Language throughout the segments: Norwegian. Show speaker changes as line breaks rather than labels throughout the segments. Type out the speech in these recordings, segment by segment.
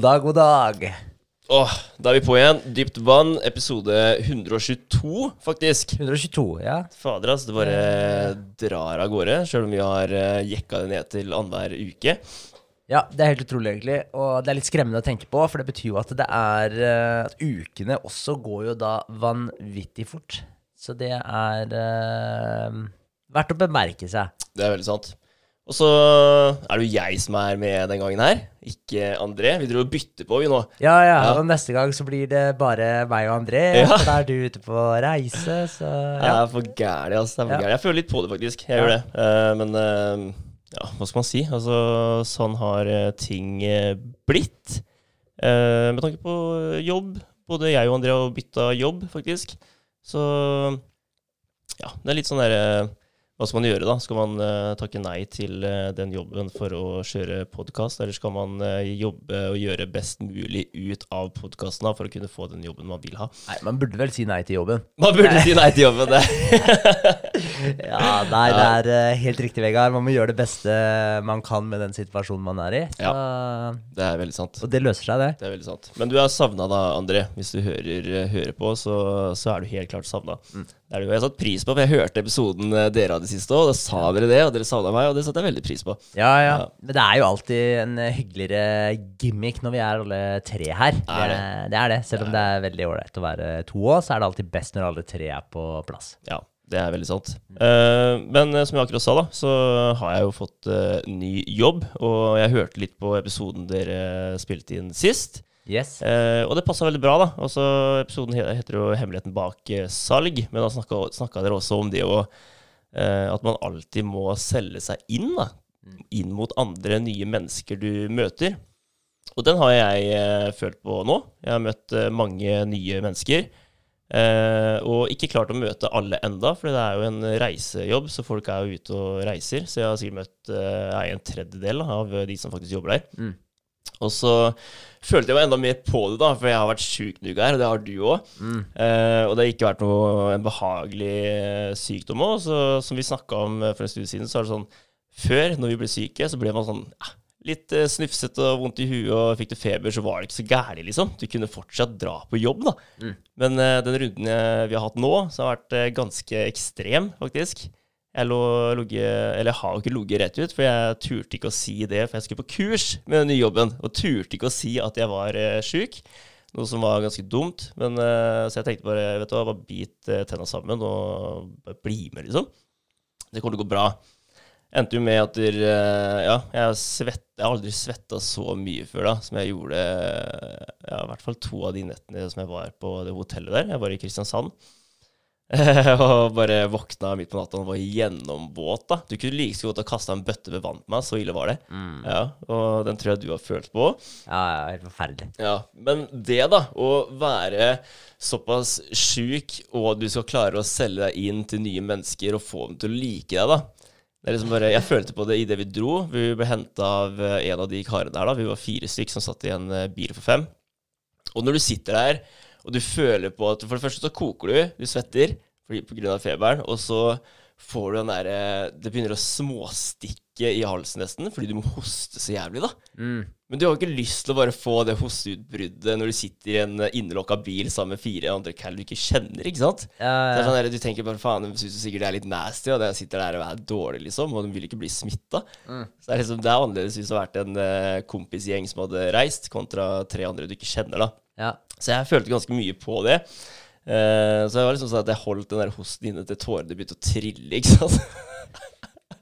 God dag, god dag.
Åh, da er vi på igjen. Dypt vann, episode 122, faktisk.
122, ja.
Fader, ass. Det bare drar av gårde, sjøl om vi har uh, jekka det ned til annenhver uke.
Ja, det er helt utrolig, egentlig. Og det er litt skremmende å tenke på, for det betyr jo at det er eh, At ukene også går jo da vanvittig fort. Så det er eh, verdt å bemerke seg.
Det er veldig sant. Og så er det jo jeg som er med den gangen her, ikke André. Vi driver og bytter på, vi nå.
Ja, ja,
Ja.
og neste gang så blir det bare meg og André.
Ja.
Da er du ute på reise, så
Jeg er for gæren, altså. Jeg, for
Ja.
Jeg føler litt på det, faktisk. Jeg
Ja.
gjør det. Uh, men uh, ja, hva skal man si? Altså, sånn har eh, ting blitt. Uh, med tanke på jobb. Både jeg og André har bytta jobb, faktisk. Så ja, det er litt sånn derre Hva skal man gjøre, da? Skal man uh, takke nei til uh, den jobben for å kjøre podkast, eller skal man uh, jobbe og gjøre best mulig ut av podkasten for å kunne få den jobben man vil ha?
Nei, man burde vel si nei til jobben.
Man burde si nei til jobben, det.
Ja, nei, det er helt riktig, Vegard. Man må gjøre det beste man kan med den situasjonen man er i. Så,
Det er veldig sant.
Og det løser seg, det.
Det er veldig sant. Men du er savna da, André. Hvis du hører, hører på, så, så er du helt klart savna.
Mm.
Det er det jo jeg satt pris på, for jeg hørte episoden eh, dere hadde sist òg, da sa dere det, og dere savna meg, og det satte jeg veldig pris på.
Ja, ja.
Ja.
Men det er jo alltid en eh, hyggeligere gimmick når vi er alle tre her.
Er det?
det, det er det. Selv om det er veldig ålreit å være to òg, så er det alltid best når alle tre er på plass.
Ja, det er veldig sant. Eh, men som jeg akkurat sa, da, så har jeg jo fått ny jobb, og jeg hørte litt på episoden dere spilte inn sist.
Yes.
Eh, og det passa veldig bra, da. Også, episoden heter jo 'Hemmeligheten bak eh, salg', men da snakka dere også om det å eh, At man alltid må selge seg inn, da. Inn mot andre nye mennesker du møter. Og den har jeg eh, følt på nå. Jeg har møtt eh, mange nye mennesker. Eh, og ikke klart å møte alle enda, for det er jo en reisejobb, så folk er jo ute og reiser. Så jeg har sikkert møtt en tredjedel av de som faktisk jobber der.
Mm.
Og så følte jeg meg enda mer på det, da, for jeg har vært sjuk noen her, og det har du òg.
Mm.
Eh, og det har ikke vært noe en behagelig eh, sykdom òg. Så som vi snakka om eh, for en stund siden, så er det sånn Før, når vi ble syke, så ble man sånn ja, litt eh, snufsete og vondt i huet, og fikk du feber, så var det ikke så gærent, liksom. Du kunne fortsatt dra på jobb, da.
Mm.
Men eh, den runden vi har hatt nå, så har vært ganske ekstrem, faktisk. Jeg, lå, logge, jeg har jo ikke ligget rett ut, for jeg turte ikke å si det, for jeg skulle på kurs med den nye jobben, og turte ikke å si at jeg var uh, sjuk. Noe som var ganske dumt. Men, eh, så jeg tenkte bare vet du hva, bare bit uh, tenna sammen og bare bli med, liksom. Det kommer til å gå bra. Endte jo med at der, ja, jeg, svett, jeg har aldri svetta så mye før da, som jeg gjorde ja, i hvert fall to av de nettene som jeg var på det hotellet der. Jeg var i Kristiansand. og bare våkna midt på natta og var gjennomvåt. da. Du kunne like godt ha kasta en bøtte med vann på meg, så ille var det.
Mm.
Ja, Og den tror jeg du har følt på.
Ja, ja, helt forferdelig.
Ja, Men det, da, å være såpass sjuk, og du skal klare å selge deg inn til nye mennesker og få dem til å like deg, da. Det er liksom bare, Jeg følte på det idet vi dro. Vi ble henta av eh, en av de karene her. da. Vi var fire stykk som satt i en eh, bil for fem. Og når du sitter der, og du føler på at For det første så koker du, du svetter pga. feberen, og så får du den derre Det begynner å småstikke i halsen nesten, fordi du må hoste så jævlig, da.
Mm.
Men du har ikke lyst til å bare få det hosteutbruddet når du sitter i en eh, innelokka bil sammen med fire andre cal du ikke kjenner, ikke sant?
Ja, ja.
Det er sånn der, Du tenker bare faen, syns sikkert det er litt nasty, og jeg sitter der og er dårlig, liksom, og de vil ikke bli smitta.
Mm.
Så det er liksom, det er annerledes hvis det har vært en eh, kompisgjeng som hadde reist, kontra tre andre du ikke kjenner, da.
ja.
Så jeg følte ganske mye på det. Uh, så jeg var liksom sånn at jeg holdt den der hosten inne til tårene begynte å trille, ikke sant.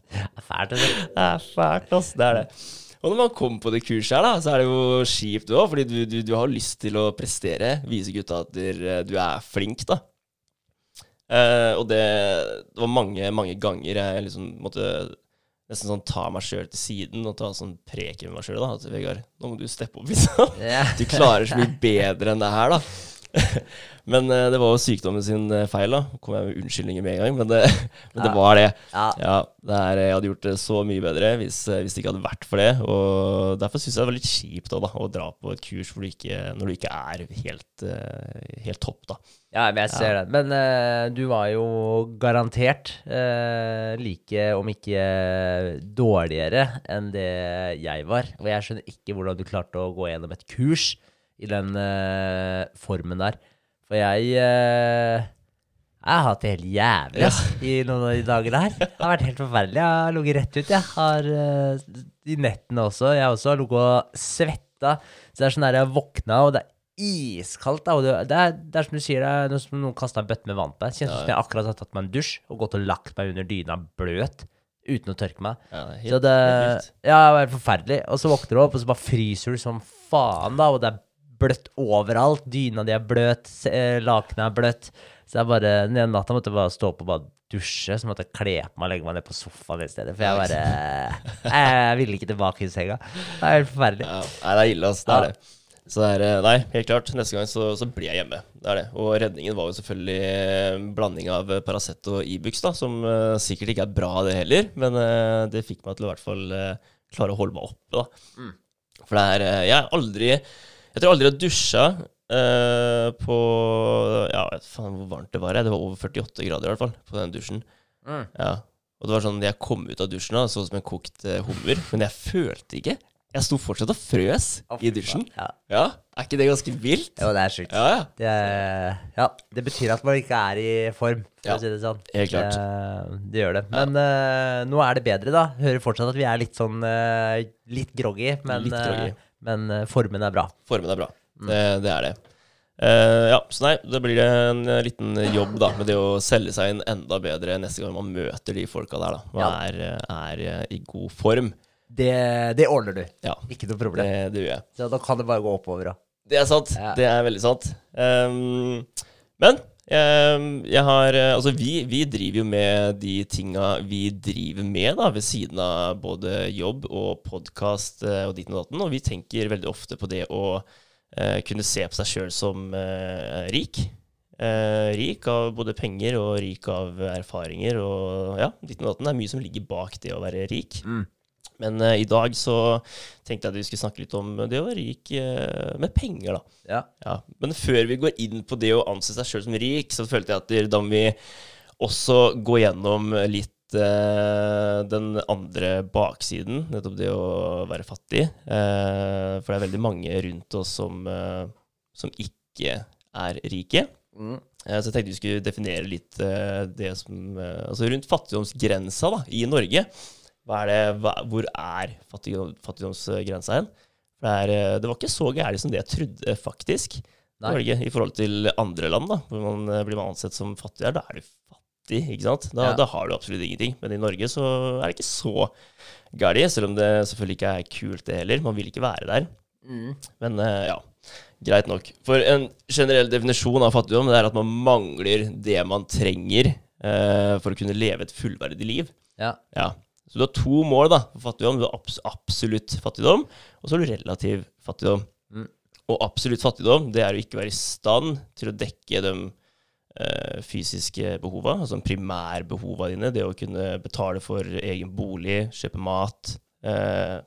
Det er fælt, det.
Det er fælt, ass. Det er det. Og når man kommer på det kurset her, da, så er det jo kjipt òg, fordi du, du, du har lyst til å prestere. Vise gutta at du er flink, da. Uh, og det, det var mange, mange ganger jeg liksom måtte nesten sånn ta meg sjøl til siden og ta sånn preken med meg sjøl. At Vegard, nå må du steppe opp, liksom.
Ja.
Du klarer så mye bedre enn det her, da. Men eh, det var jo sykdommen sin eh, feil, da. Kom jeg med unnskyldninger med en gang, men det, men det
Ja.
var det.
Ja.
Ja, det er, jeg hadde gjort det så mye bedre hvis, eh, hvis det ikke hadde vært for det. Og derfor syns jeg det var litt kjipt da, da, å dra på et kurs hvor du ikke, når du ikke er helt, helt topp, da.
Ja, men jeg ser det. Men uh, du var jo garantert uh, like, om ikke dårligere enn det jeg var. Og jeg skjønner ikke hvordan du klarte å gå gjennom et kurs i den uh, formen der. For jeg uh, jeg har hatt det helt jævlig ja. i noen av de dagene her. Det har vært helt forferdelig. Jeg har ligget rett ut. Jeg har uh, I nettene også. Jeg også har ligget og svetta. Så det er sånn der jeg våkna, og det er iskaldt. Da, det, det, er, det er som du sier, det er som noen kasta en bøtte med vann på deg. Kjennes ut som jeg akkurat har tatt meg en dusj og gått og lagt meg under dyna bløt uten å tørke meg.
Ja, er
Så det,
helt
ja, det var helt forferdelig. Og så våkner du opp, og så bare fryser du som faen, da. Og det er bløtt overalt. Dyna di er bløt, eh, lakenet er bløtt. Så jeg bare, den ene natta måtte jeg bare stå opp og bare dusje. Så måtte jeg kle på meg og legge meg ned på sofaen i stedet. For jeg bare Jeg ville ikke tilbake i senga. Det er helt forferdelig.
Ja, nei, det er ille, ass. Det er det. Så det er, eh, nei, helt klart. Neste gang så, så blir jeg hjemme. Det er det. Og redningen var jo selvfølgelig blanding av eh, Paracet og Ibux, da, som uh, sikkert ikke er bra, det heller. Men uh, det fikk meg til å i hvert fall uh, klare å holde meg oppe, da.
Mm.
For det er eh, Jeg er aldri Jeg tror aldri jeg har dusja eh, på Ja, vet faen hvor varmt det var. jeg. Det var over 48 grader, i hvert fall, på den dusjen.
Mm.
Ja. Og det var sånn, jeg kom ut av dusjen da, så ut som en kokt eh, hummer, men jeg følte ikke. Jeg sto fortsatt og frøs
oh,
i dusjen.
Ja.
Ja, er ikke det ganske vilt?
Jo, det er sjukt.
Ja, ja.
Det, ja, det betyr at man ikke er i form, for
Ja,
å si det sånn.
helt klart.
Det, det gjør det. Men uh, nå er det bedre, da. Hører fortsatt at vi er litt sånn uh, litt groggy, men,
Litt groggy.
eh, men eh, formen er bra.
Formen er bra.
Mm.
Det, det er det. Uh, ja, så nei, da blir det en eh, liten jobb da, med det å selge seg inn enda bedre neste gang man møter de folka der, da. Og
Ja.
er, er i god form.
Det, det ordner du.
Ja,
Ikke noe problem.
det gjør jeg.
Så da kan det bare gå oppover. Da.
Det er sant.
Ja.
Det er veldig sant. Um, men jeg har eh, Altså, vi, vi driver jo med de tinga vi driver med, da, ved siden av både jobb og podkast og ditt og datten. Og vi tenker veldig ofte på det å eh, kunne se på seg sjøl som eh, rik. Eh, rik av både penger og rik av erfaringer og ja, ditt og datten. Det er mye som ligger bak det å være rik.
Mm.
Men uh, i dag så tenkte jeg at vi skulle snakke litt om det å være rik uh, med penger, da.
Ja.
Ja, Men før vi går inn på det å anse seg sjøl som rik, så følte jeg at da må vi også gå gjennom litt eh, den andre baksiden, nettopp det å være fattig. For det er veldig mange rundt oss som, som ikke er rike.
Mm.
Så jeg tenkte vi skulle definere litt det som Altså rundt fattigdomsgrensa da, i Norge. Er det, hva, hvor er fattigdom, fattigdomsgrensa hen? Det, er, eh, det var ikke så gærent som det jeg trodde, faktisk.
Nei.
Norge, I forhold til andre land, da, hvor man eh, blir man ansett som fattig. Da er du fattig, ikke sant? Da,
Ja.
da har du absolutt ingenting. Men i Norge så er det ikke så gærent, selv om det selvfølgelig ikke er kult, det heller. Man vil ikke være der.
Mm.
Men eh, ja, greit nok. For en generell definisjon av fattigdom det er at man mangler det man trenger eh, for å kunne leve et fullverdig liv.
Ja.
Ja. Så du har to mål da, for fattigdom. Du har abs absolutt fattigdom, og så har du relativ fattigdom.
Mm.
Og absolutt fattigdom det er å ikke være i stand til å dekke de eh, fysiske behova, altså primærbehova dine. Det å kunne betale for egen bolig, kjøpe mat. Eh,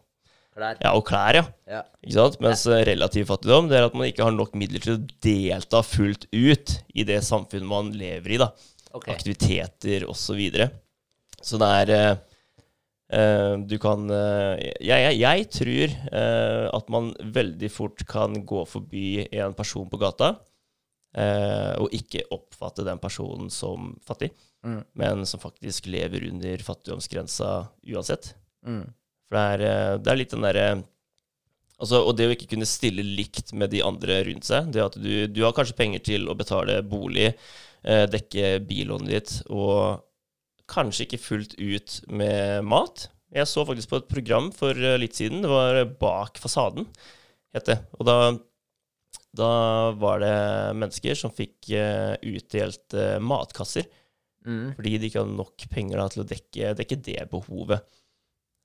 Klær.
ja, og klær, ja.
Ja.
Ikke sant? Mens eh, relativ fattigdom det er at man ikke har nok midler til å delta fullt ut i det samfunnet man lever i. da.
Okay.
Aktiviteter osv. Så, videre. så det er eh, eh, Du kan eh, jeg, jeg, jeg tror eh, at man veldig fort kan gå forbi en person på gata eh, og ikke oppfatte den personen som fattig,
Mm.
men som faktisk lever under fattigdomsgrensa uansett.
Mm.
For det er, eh, det er litt den derre altså, Og det å ikke kunne stille likt med de andre rundt seg. Det at du, du har kanskje penger til å betale bolig, eh, dekke billånet ditt, og kanskje ikke fullt ut med mat. Jeg så faktisk på et program for eh, litt siden. Det var Bak fasaden, het det. Og da, da var det mennesker som fikk eh, utdelt eh, matkasser
Mm.
fordi de ikke hadde nok penger da, til å dekke, dekke det behovet.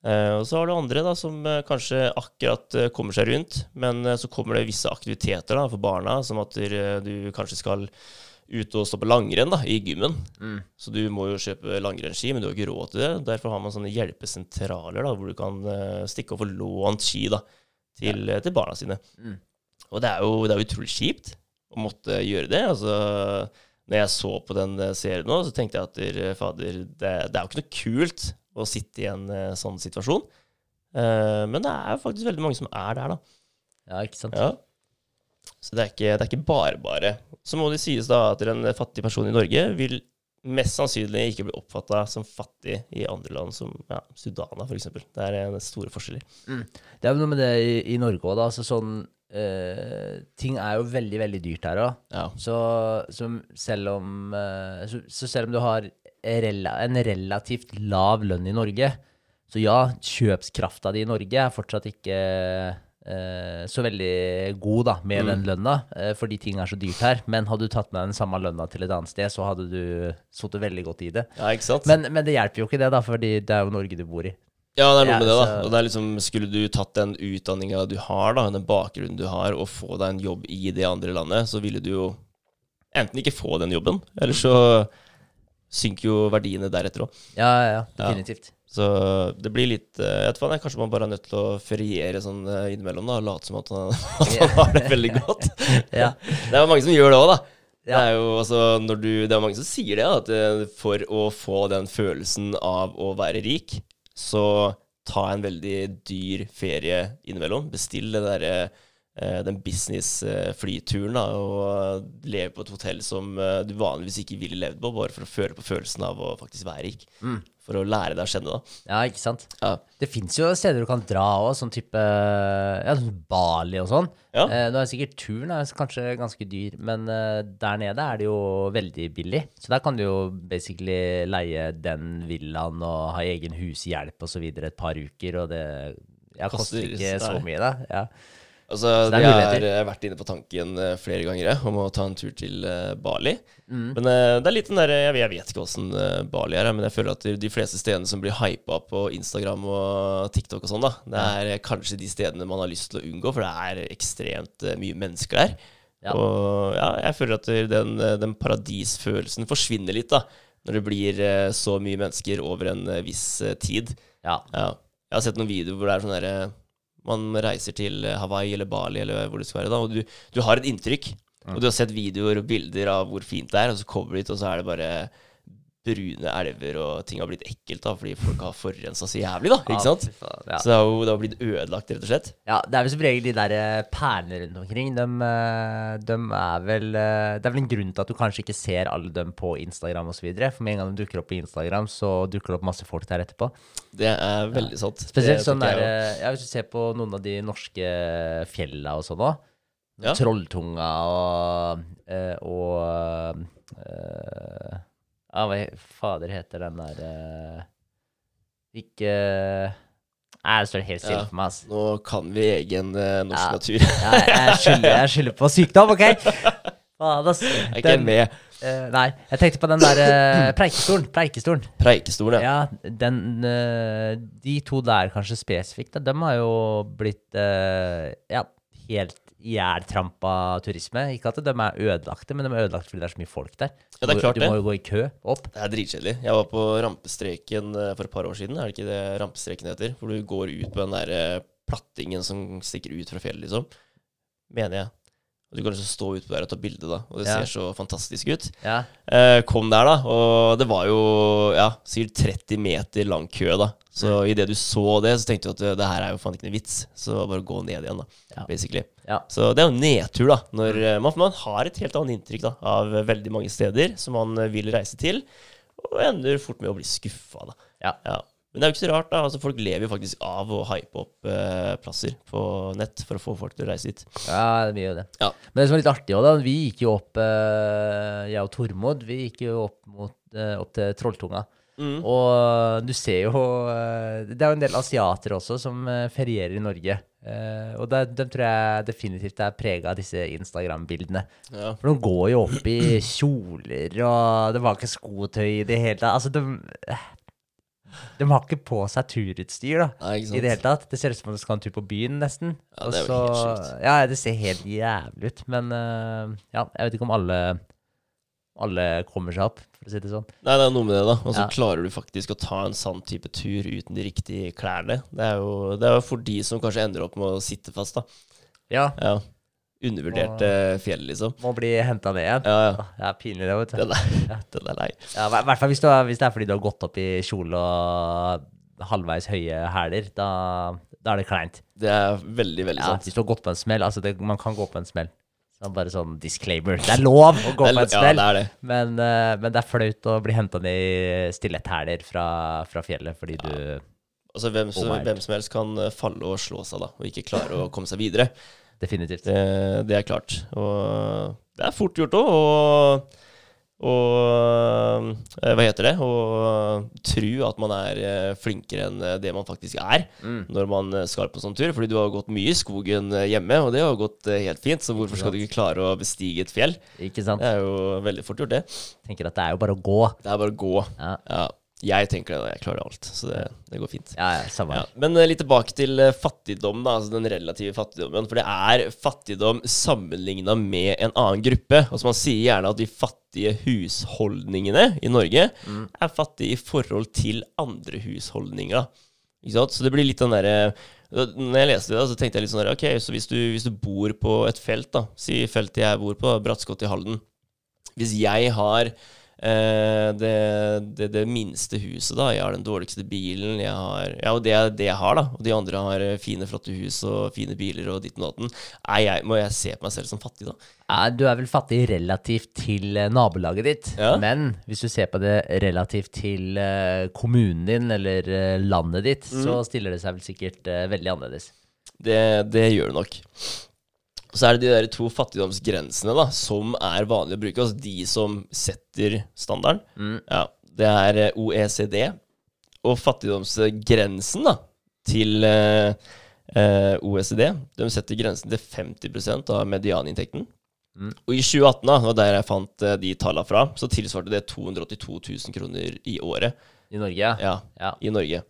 Eh, og så har du andre da, som eh, kanskje akkurat eh, kommer seg rundt, men eh, så kommer det visse aktiviteter da, for barna, som at du, du kanskje skal ut og stå på langrenn da, i gymmen.
Mm.
Så du må jo kjøpe langrennsski, men du har ikke råd til det. Derfor har man sånne hjelpesentraler da, hvor du kan eh, stikke og få lånt ski da, til, ja. til barna sine.
Mm.
Og det er, jo, det er jo utrolig kjipt å måtte gjøre det. Altså, når jeg så på den eh, serien nå, så tenkte jeg at der, fader, det, det er jo ikke noe kult å sitte i en eh, sånn situasjon. Uh, men det er jo faktisk veldig mange som er der, da.
Ja, ikke sant?
Ja. Så det er, ikke, det er ikke bare bare. Så må det sies da at en fattig person i Norge vil mest sannsynlig ikke bli oppfatta som fattig i andre land, som ja, Sudana f.eks. Det er en store forskjeller.
Det er jo noe med det i, i Norge òg, da. Altså sånn eh, Ting er jo veldig, veldig dyrt her òg.
Ja.
Så, så selv om eh, så, så selv om du har rela, en relativt lav lønn i Norge, så ja, kjøpskrafta di i Norge er fortsatt ikke så veldig god da, med
Mm.
den lønna, eh, fordi ting er så dyrt her. Men hadde du tatt med den samme lønna til et annet sted, så hadde du sittet veldig godt i det.
ja, ikke sant?
Men, men det hjelper jo ikke det, da, fordi det er jo Norge du bor i.
ja, det er noe
Ja,
med det, da. Og det er liksom, skulle du tatt den utdanninga du har, da, den bakgrunnen du har, og få deg en jobb i det andre landet, så ville du jo enten ikke få den jobben, eller så synker jo verdiene deretter òg.
Ja, ja, ja, definitivt.
Så det blir litt eh, Jeg vet ikke, Kanskje man bare er nødt til å feriere sånn eh, innimellom, da, og late som at han, at han har det veldig godt.
Ja.
Det er jo mange som gjør det òg, da. Det er jo altså når du Det er mange som sier det, at eh, for å få den følelsen av å være rik, så ta en veldig dyr ferie innimellom. Bestill det derre eh, den business-flyturen og leve på et hotell som du vanligvis ikke ville levd på, bare for å føle på følelsen av å faktisk være rik.
Mm.
For å lære deg å kjenne da.
Ja, ikke sant?
Ja.
Det fins jo steder du kan dra òg, sånn type Ja, sånn Bali og sånn.
Ja.
Eh, nå er sikkert turen er kanskje ganske dyr, men eh, der nede er det jo veldig billig. Så der kan du jo basically leie den villaen og ha egen hushjelp videre et par uker, og det ja, Koster- ikke så mye, da. Ja.
Altså, jeg har eh, vært inne på tanken eh, flere ganger om å ta en tur til eh, Bali.
Mm.
Men eh, det er litt den der, jeg, jeg vet ikke åssen eh, Bali er, men jeg føler at de- fleste stedene som blir hypa på Instagram og TikTok og sånn, da, det er eh, kanskje de stedene man har lyst til å unngå, for det er ekstremt eh, mye mennesker der.
Ja.
Og ja, jeg føler at den, eh, den paradisfølelsen forsvinner litt, da, når det blir eh, så mye mennesker over en eh, viss eh, tid.
ja.
Ja. Jeg har sett noen videoer hvor det er sånn derre Man reiser til Hawaii eller Bali eller hvor det skal være, da, og du, du har et inntrykk. Og du har sett videoer og bilder av hvor fint det er, og så kommer du dit, og så er det bare brune elver, og ting har blitt ekkelt da, fordi folk har forurensa så jævlig, da. Ikke sant?
faen, Ja.
Så det har jo det har blitt ødelagt, rett og slett.
Ja, det er vel som regel de der eh, perlene rundt omkring. De, eh, de er vel eh, Det er vel en grunn til at du kanskje ikke ser alle dem på Instagram osv. For med en gang de dukker opp på Instagram, så dukker det opp masse folk der etterpå.
Det er veldig sant.
Spesielt sånn der Ja, hvis du ser på noen av de norske fjella og sånn òg. Trolltunga og Og eh, Ja, hva fader heter den der uh, Ikke Nei, det står helt stille for meg, ass.
Nå kan vi egen eh, norsk natur.
Ja, jeg skylder, jeg skylder på sykdom, OK? Faen, ass.
Jeg er ikke
Den-
med.
eh, nei, jeg tenkte på den der eh, Preikestolen. Preikestolen.
Preikestolen, ja.
Ja, den eh, De to der kanskje spesifikt, da, dem har jo blitt eh, ja, helt ihjeltrampa turisme. Ikke at de er ødelagte, men de er ødelagte fordi det er så mye folk der.
Ja, det er klart
du
du
må jo gå i kø opp.
Det er dritkjedelig. Jeg var på rampestreken eh, for et par år siden. Er det ikke det rampestreken heter? Hvor du går ut på den der eh, plattingen som stikker ut fra fjellet, liksom. Mener jeg. Og du kan liksom stå utpå der og ta bilde, da. Og det
Ja.
ser så fantastisk ut.
Ja.
Eh, kom der, da, og det var jo ja, sikkert 30 meter lang kø, da. Så
Mm.
idet du så det, så tenkte du at det her er jo faen ikke noe vits. Så bare gå ned igjen, da.
Ja.
Basically.
Ja.
Så det er jo nedtur, da. Når eh, man, man har et helt annet inntrykk da, av eh, veldig mange steder som man eh, vil reise til, og ender fort med å bli skuffa, da.
Ja.
Men det er jo ikke så rart, da. Altså, folk lever jo faktisk av å hype opp eh, plasser på nett for å få folk til å reise dit.
Ja, det blir jo det.
Ja.
Men det som er litt artig òg, da Vi gikk jo opp, eh, jeg og Tormod, vi gikk jo opp, mot, eh, opp til Trolltunga.
Mm.
Og du ser jo eh, Det er jo en del asiater også som eh, ferierer i Norge. Eh, og de, tror jeg definitivt er prega av disse Instagram-bildene.
Ja.
For de går jo opp i kjoler, og det var ikke skotøy i det hele tatt. Altså, de De har ikke på seg turutstyr, da.
Nei,
I det hele tatt. Det ser ut som om de skal ha en tur på byen, nesten.
Ja, det er jo
så-
helt.
Ja, det ser helt jævlig ut. Men uh, ja, jeg vet ikke om alle alle kommer seg opp, for å si det sånn.
Nei, det er noe med det, da. Og så
Ja.
klarer du faktisk å ta en sann type tur uten de riktige klærne. Det er jo det er jo for de som kanskje ender opp med å sitte fast, da.
Ja,
Ja. Undervurderte fjell, liksom.
må bli henta ned igjen.
Ja, ja.
Det er pinlig, det, vet du.
Den er, den er lei.
Ja, I hvert fall hvis, du hvis det er fordi du har gått opp i kjole og halvveis høye hæler. Da, da er det kleint.
Det er veldig, veldig sant.
hvis du har gått på en smell. Altså, det, man kan gå på en smell. Så bare sånn disclaimer. Det er lov å gå på
et
en
ja,
smell,
det.
men, eh, men det er flaut å bli henta ned i stiletthæler fra, fra fjellet fordi du
Altså, hvem, som-
Oh
hvem som helst kan eh, falle og slå seg, da, og ikke klare å komme seg videre.
Definitivt.
Det, det er klart. Og det er fort gjort òg, og, og eh, Hva heter det? Å tro at man er eh, flinkere enn eh, det man faktisk er
Mm.
når man skal på sånn tur. Fordi du har gått mye i skogen hjemme, og det har gått helt fint. Så hvorfor skal du ikke klare å bestige et fjell?
Ikke sant?
Det er jo veldig fort gjort, det.
Tenker at det er jo bare å gå.
Det er bare å gå.
Ja,
Ja, jeg tenker det, da, jeg klarer alt. Så det, det går fint.
ja, ja
Ja, men eh, litt tilbake til eh, fattigdom, da, altså den relative fattigdommen. For det er fattigdom sammenligna med en annen gruppe. Altså Man sier gjerne at de fattige husholdningene i Norge er fattige i forhold til andre husholdninger. Ikke sant? Så det blir litt den derre Når jeg leste det, da, så tenkte jeg litt sånn der, Ok, så hvis du, hvis du bor på et felt, da Si feltet jeg bor på, Brattskott i Halden. Hvis jeg har eh, det, det, det minste huset, da Jeg har den dårligste bilen, jeg har Ja, og det er det jeg har, da. Og de andre har eh, fine, flotte hus og fine biler og ditt og datten. Må jeg se på meg selv som fattig, da?
Eh, du er vel fattig relativt til eh, nabolaget ditt,
Ja.
men hvis du ser på det relativt til eh, kommunen din eller landet ditt,
Mm.
så stiller det seg vel sikkert veldig annerledes.
Det, det gjør det nok. Så er det de der to fattigdomsgrensene da, som er vanlige å bruke. Altså de som setter standarden.
Mm.
Ja, det er eh, OECD. Og fattigdomsgrensen da, til eh, eh, OECD, de setter grensen til 50 av medianinntekten.
Mm.
Og i 2018, da, var der jeg fant eh, de tallene fra, så tilsvarte det 282 000 kroner i året.
I Norge. Ja,
ja. i Norge.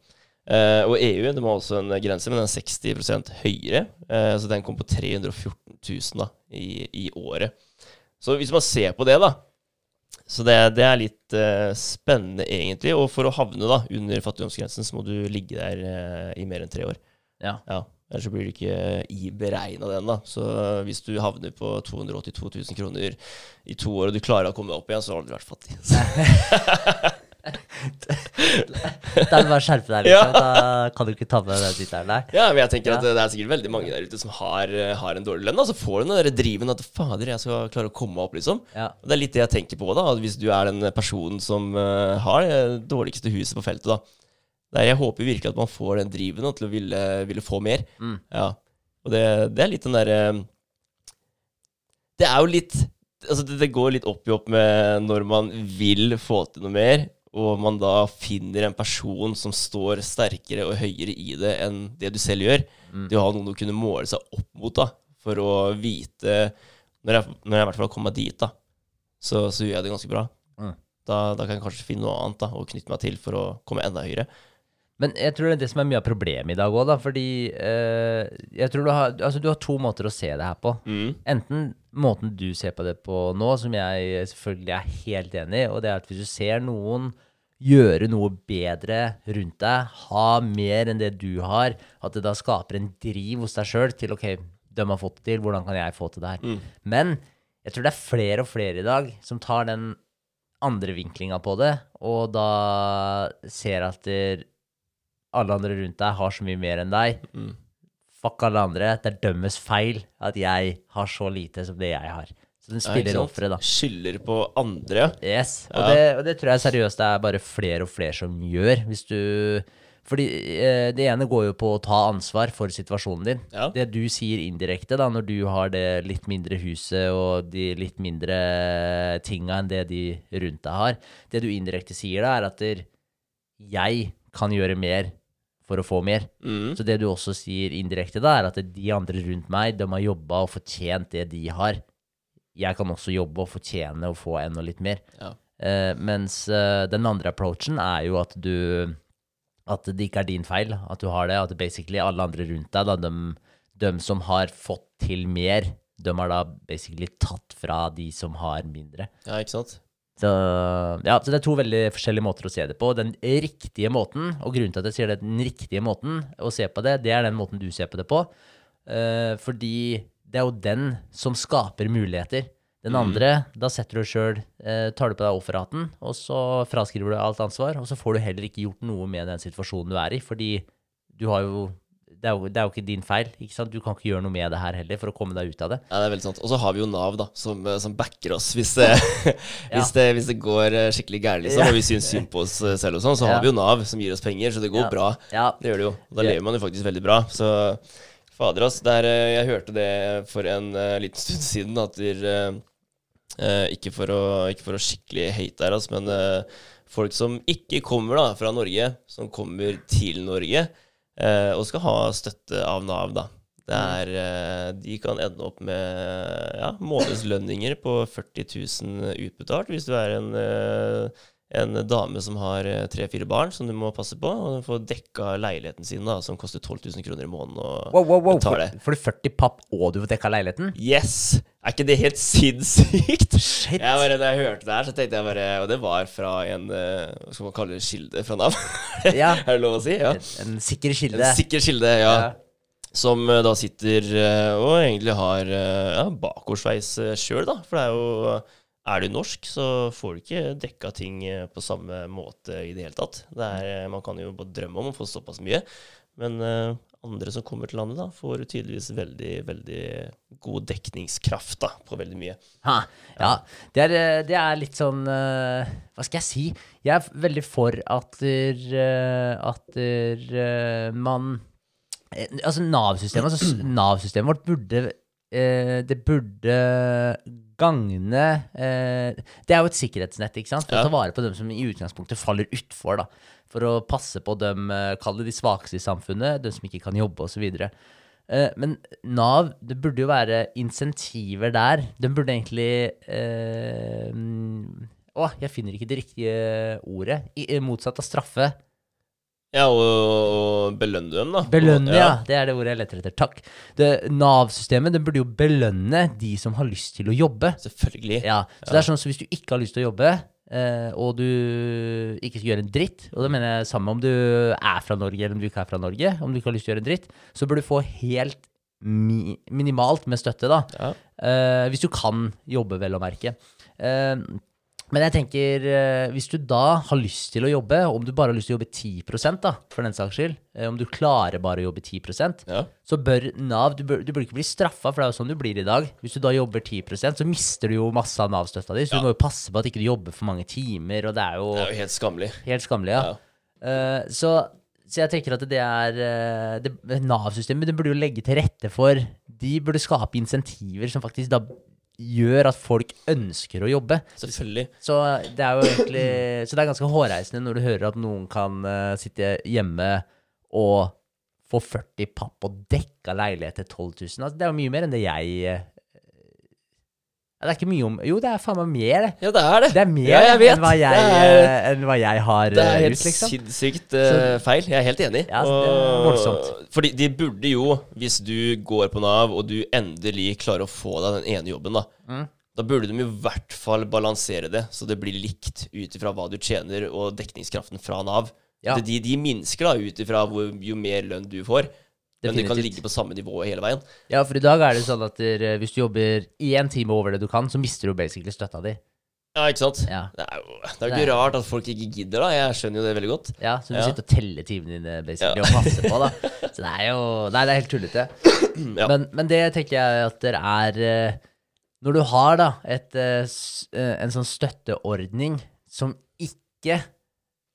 Eh, og EU de har også en grense, men den er 60 høyere. Eh, så den kom på 314 000 da, i, i året. Så hvis man ser på det, da Så det, det er litt eh, spennende, egentlig. Og for å havne da under fattigdomsgrensen, så må du ligge der i mer enn tre år.
Ja.
Ja, Ellers så blir du ikke i beregna den, da. Så hvis du havner på 282 000 kroner i to år, og du klarer å komme deg opp igjen, så har du vært fattig.
Da er det bare skjerpe deg, liksom. Da kan du ikke ta med den tittelen der.
Ja, men jeg tenker at det er sikkert veldig mange der ute som har, eh, har en dårlig lønn. Og så får du den der driven at fader, jeg skal klare å komme meg opp, liksom.
Ja.
Og det er litt det jeg tenker på, da. Hvis du er den personen som eh, har det dårligste huset på feltet, da. Der jeg håper virkelig at man får den driven da, til å ville, ville få mer.
Mm.
Ja. Og det, det er litt den derre Det er jo litt Altså, det, det går litt opp i opp med når man vil få til noe mer, og man da finner en person som står sterkere og høyere i det enn det du selv gjør.
Mm.
Det å ha noen å kunne måle seg opp mot, da, for å vite Når jeg, når jeg i hvert fall kommer kommet dit, da, så, så gjør jeg det ganske bra.
Mm.
Da, da kan jeg kanskje finne noe annet da, å knytte meg til for å komme enda høyere.
Men jeg tror det er det som er mye av problemet i dag òg, da. Fordi eh, jeg tror du har, altså, du har to måter å se det her på.
Mm.
Enten måten du ser på det på nå, som jeg selvfølgelig er helt enig i, og det er at hvis du ser noen gjøre noe bedre rundt deg, ha mer enn det du har, at det da skaper en driv hos deg sjøl til OK, de har fått det til, hvordan kan jeg få til det her?
Mm.
Men jeg tror det er flere og flere i dag som tar den andre vinklinga på det, og da ser at der alle andre rundt deg har så mye mer enn deg.
Mm.
Fuck alle andre. Det er dømmes feil at jeg har så lite som det jeg har. Så den spiller
ja,
offeret, da.
Skylder på andre.
Yes. Og,
Ja.
det, og det tror jeg seriøst det er bare flere og flere som gjør. Hvis du Fordi eh, det ene går jo på å ta ansvar for situasjonen din.
Ja.
Det du sier indirekte, da, når du har det litt mindre huset og de litt mindre tinga enn det de rundt deg har, det du indirekte sier da, er at der, jeg kan gjøre mer for å få mer.
Mm.
Så det du også sier indirekte da, er at de andre rundt meg, de har jobba og fortjent det de har. Jeg kan også jobbe og fortjene å få enda litt mer.
Ja.
Uh, mens uh, den andre approachen er jo at du at det ikke er din feil at du har det. At basically alle andre rundt deg, da, de, de som har fått til mer, de har da basically tatt fra de som har mindre.
Ja, ikke sant?
Så, ja, så det er to veldig forskjellige måter å se det på. Den riktige måten, og grunnen til at jeg sier det, den riktige måten å se på det, det er den måten du ser på det på. Uh, fordi det er jo den som skaper muligheter. Den andre, da setter du sjøl uh, Tar du på deg offerhatten, og så fraskriver du alt ansvar, og så får du heller ikke gjort noe med den situasjonen du er i, fordi du har jo det er, jo, det er jo ikke din feil. ikke sant? Du kan ikke gjøre noe med det her heller for å komme deg ut av det.
Ja, det er veldig sant. Og så har vi jo Nav, da, som, eh, som backer oss hvis det, hvis det, hvis det går eh, skikkelig gærent, liksom, og vi syns synd på oss eh, selv og sånn, så har vi jo Nav som gir oss penger, så det går bra.
Ja,
Det gjør det jo. Da lever man jo faktisk veldig bra. Så fader, ass. Der, jeg hørte det for en uh, liten stund siden, at vi uh, ikke, for å, ikke for å skikkelig hate her, ass, men uh, folk som ikke kommer da fra Norge, som kommer til Norge og skal ha støtte av Nav, da. Det er, eh, de kan ende opp med ja, månedslønninger på 40 000 utbetalt hvis du er en, eh, en dame som har eh, tre-fire barn som du må passe på, og hun får dekka leiligheten sin, da, som koster 12 000 kroner i måneden. Og
Wow, wow, wow. Får, får du 40 papp, og du får dekka leiligheten?
Yes! Er ikke det helt sinnssykt?
Shit.
Jeg bare, da jeg hørte det her, så tenkte jeg bare Og det var fra en eh, Hva skal man kalle det? Kilde fra Nav?
Ja.
er det lov å si? Ja.
En, en sikker kilde.
En sikker kilde, ja.
Ja.
Som eh, da sitter og egentlig har ja, bakoversveis sjøl, da. For det er jo Er du norsk, så får du ikke dekka ting eh, på samme måte i det hele tatt. Det er, eh, man kan jo bare drømme om å få såpass mye. Men eh, andre som kommer til landet, da, får tydeligvis veldig, veldig god dekningskraft da, på veldig mye.
Ha, ja, det er, det er litt sånn uh, Hva skal jeg si? Jeg er veldig for at, eh, at eh, man Altså Nav-systemet altså, Nav-systemet vårt burde eh, Det burde gagne eh, Det er jo et sikkerhetsnett, ikke sant? For
Ja.
å ta vare på dem som i utgangspunktet faller utfor, da. For å passe på dem, eh, kall det de svakeste i samfunnet, de som ikke kan jobbe, osv. Eh, Men Nav, det burde jo være insentiver der. Den burde egentlig eh, mm, Å, jeg finner ikke det riktige ordet. I, i motsatt av straffe.
Ja, og, og belønne dem, da.
Belønne,
ja.
ja. Det er det ordet jeg leter etter. Takk. Nav-systemet det burde jo belønne de som har lyst til å jobbe.
Selvfølgelig.
Ja, så det er sånn så hvis du ikke har lyst til å jobbe, eh, og du ikke skal gjøre en dritt, og det mener jeg samme om du er fra Norge eller om du ikke er fra Norge, om du ikke har lyst til å gjøre en dritt, så bør du få helt mi minimalt med støtte, da.
Ja.
Eh, hvis du kan jobbe, vel å merke. Eh, men jeg tenker, eh, hvis du da har lyst til å jobbe, om du bare har lyst til å jobbe 10 da, for den saks skyld, eh, om du klarer bare å jobbe 10
Ja.
så bør Nav Du, bør, du bør ikke bli straffa, for det er jo sånn du blir i dag. Hvis du da jobber 10% så mister du jo masse av Nav-støtta di. Så
Ja.
du må jo passe på at ikke du jobber for mange timer, og det er jo
Det er jo helt skammelig.
helt skammelig, ja. Eh, så, så jeg tenker at det er Nav-systemet det burde jo legge til rette for De burde skape insentiver som faktisk da gjør at folk ønsker å jobbe.
Selvfølgelig.
Så det er jo egentlig Så det er ganske hårreisende når du hører at noen kan uh, sitte hjemme og få 40 papp og dekka leilighet til 12 000. Altså, det er jo mye mer enn det jeg ja, Det er ikke mye om Jo, det er faen meg mer, det.
Ja, det er det.
Det er mer
ja,
enn, hva jeg,
er,
eh, enn hva jeg har
det er
eh,
helt
ut, liksom.
sinnssykt uh, feil. Jeg er helt enig.
Ja, det er voldsomt.
Fordi de burde jo, hvis du går på Nav og du endelig klarer å få deg den ene jobben, da
Mm.
Da burde de i hvert fall balansere det, så det blir likt ut ifra hva du tjener, og dekningskraften fra Nav.
Ja.
De, de minsker da ut ifra jo mer lønn du får. Men det kan ligge på samme nivå hele veien.
Ja, for i dag er det sånn at der, hvis du jobber én time over det du kan, så mister du basically støtta di.
Ja, ikke sant?
Ja.
Det er jo det er ikke rart at folk ikke gidder, da. Jeg skjønner jo det veldig godt.
Ja, så du
Ja.
sitter og teller timene dine basically
Ja.
og passer på, da. Så det er jo Nei, det er helt tullete.
Ja.
Men, men det tenker jeg at det er eh, Når du har da et, eh, eh, en sånn støtteordning som ikke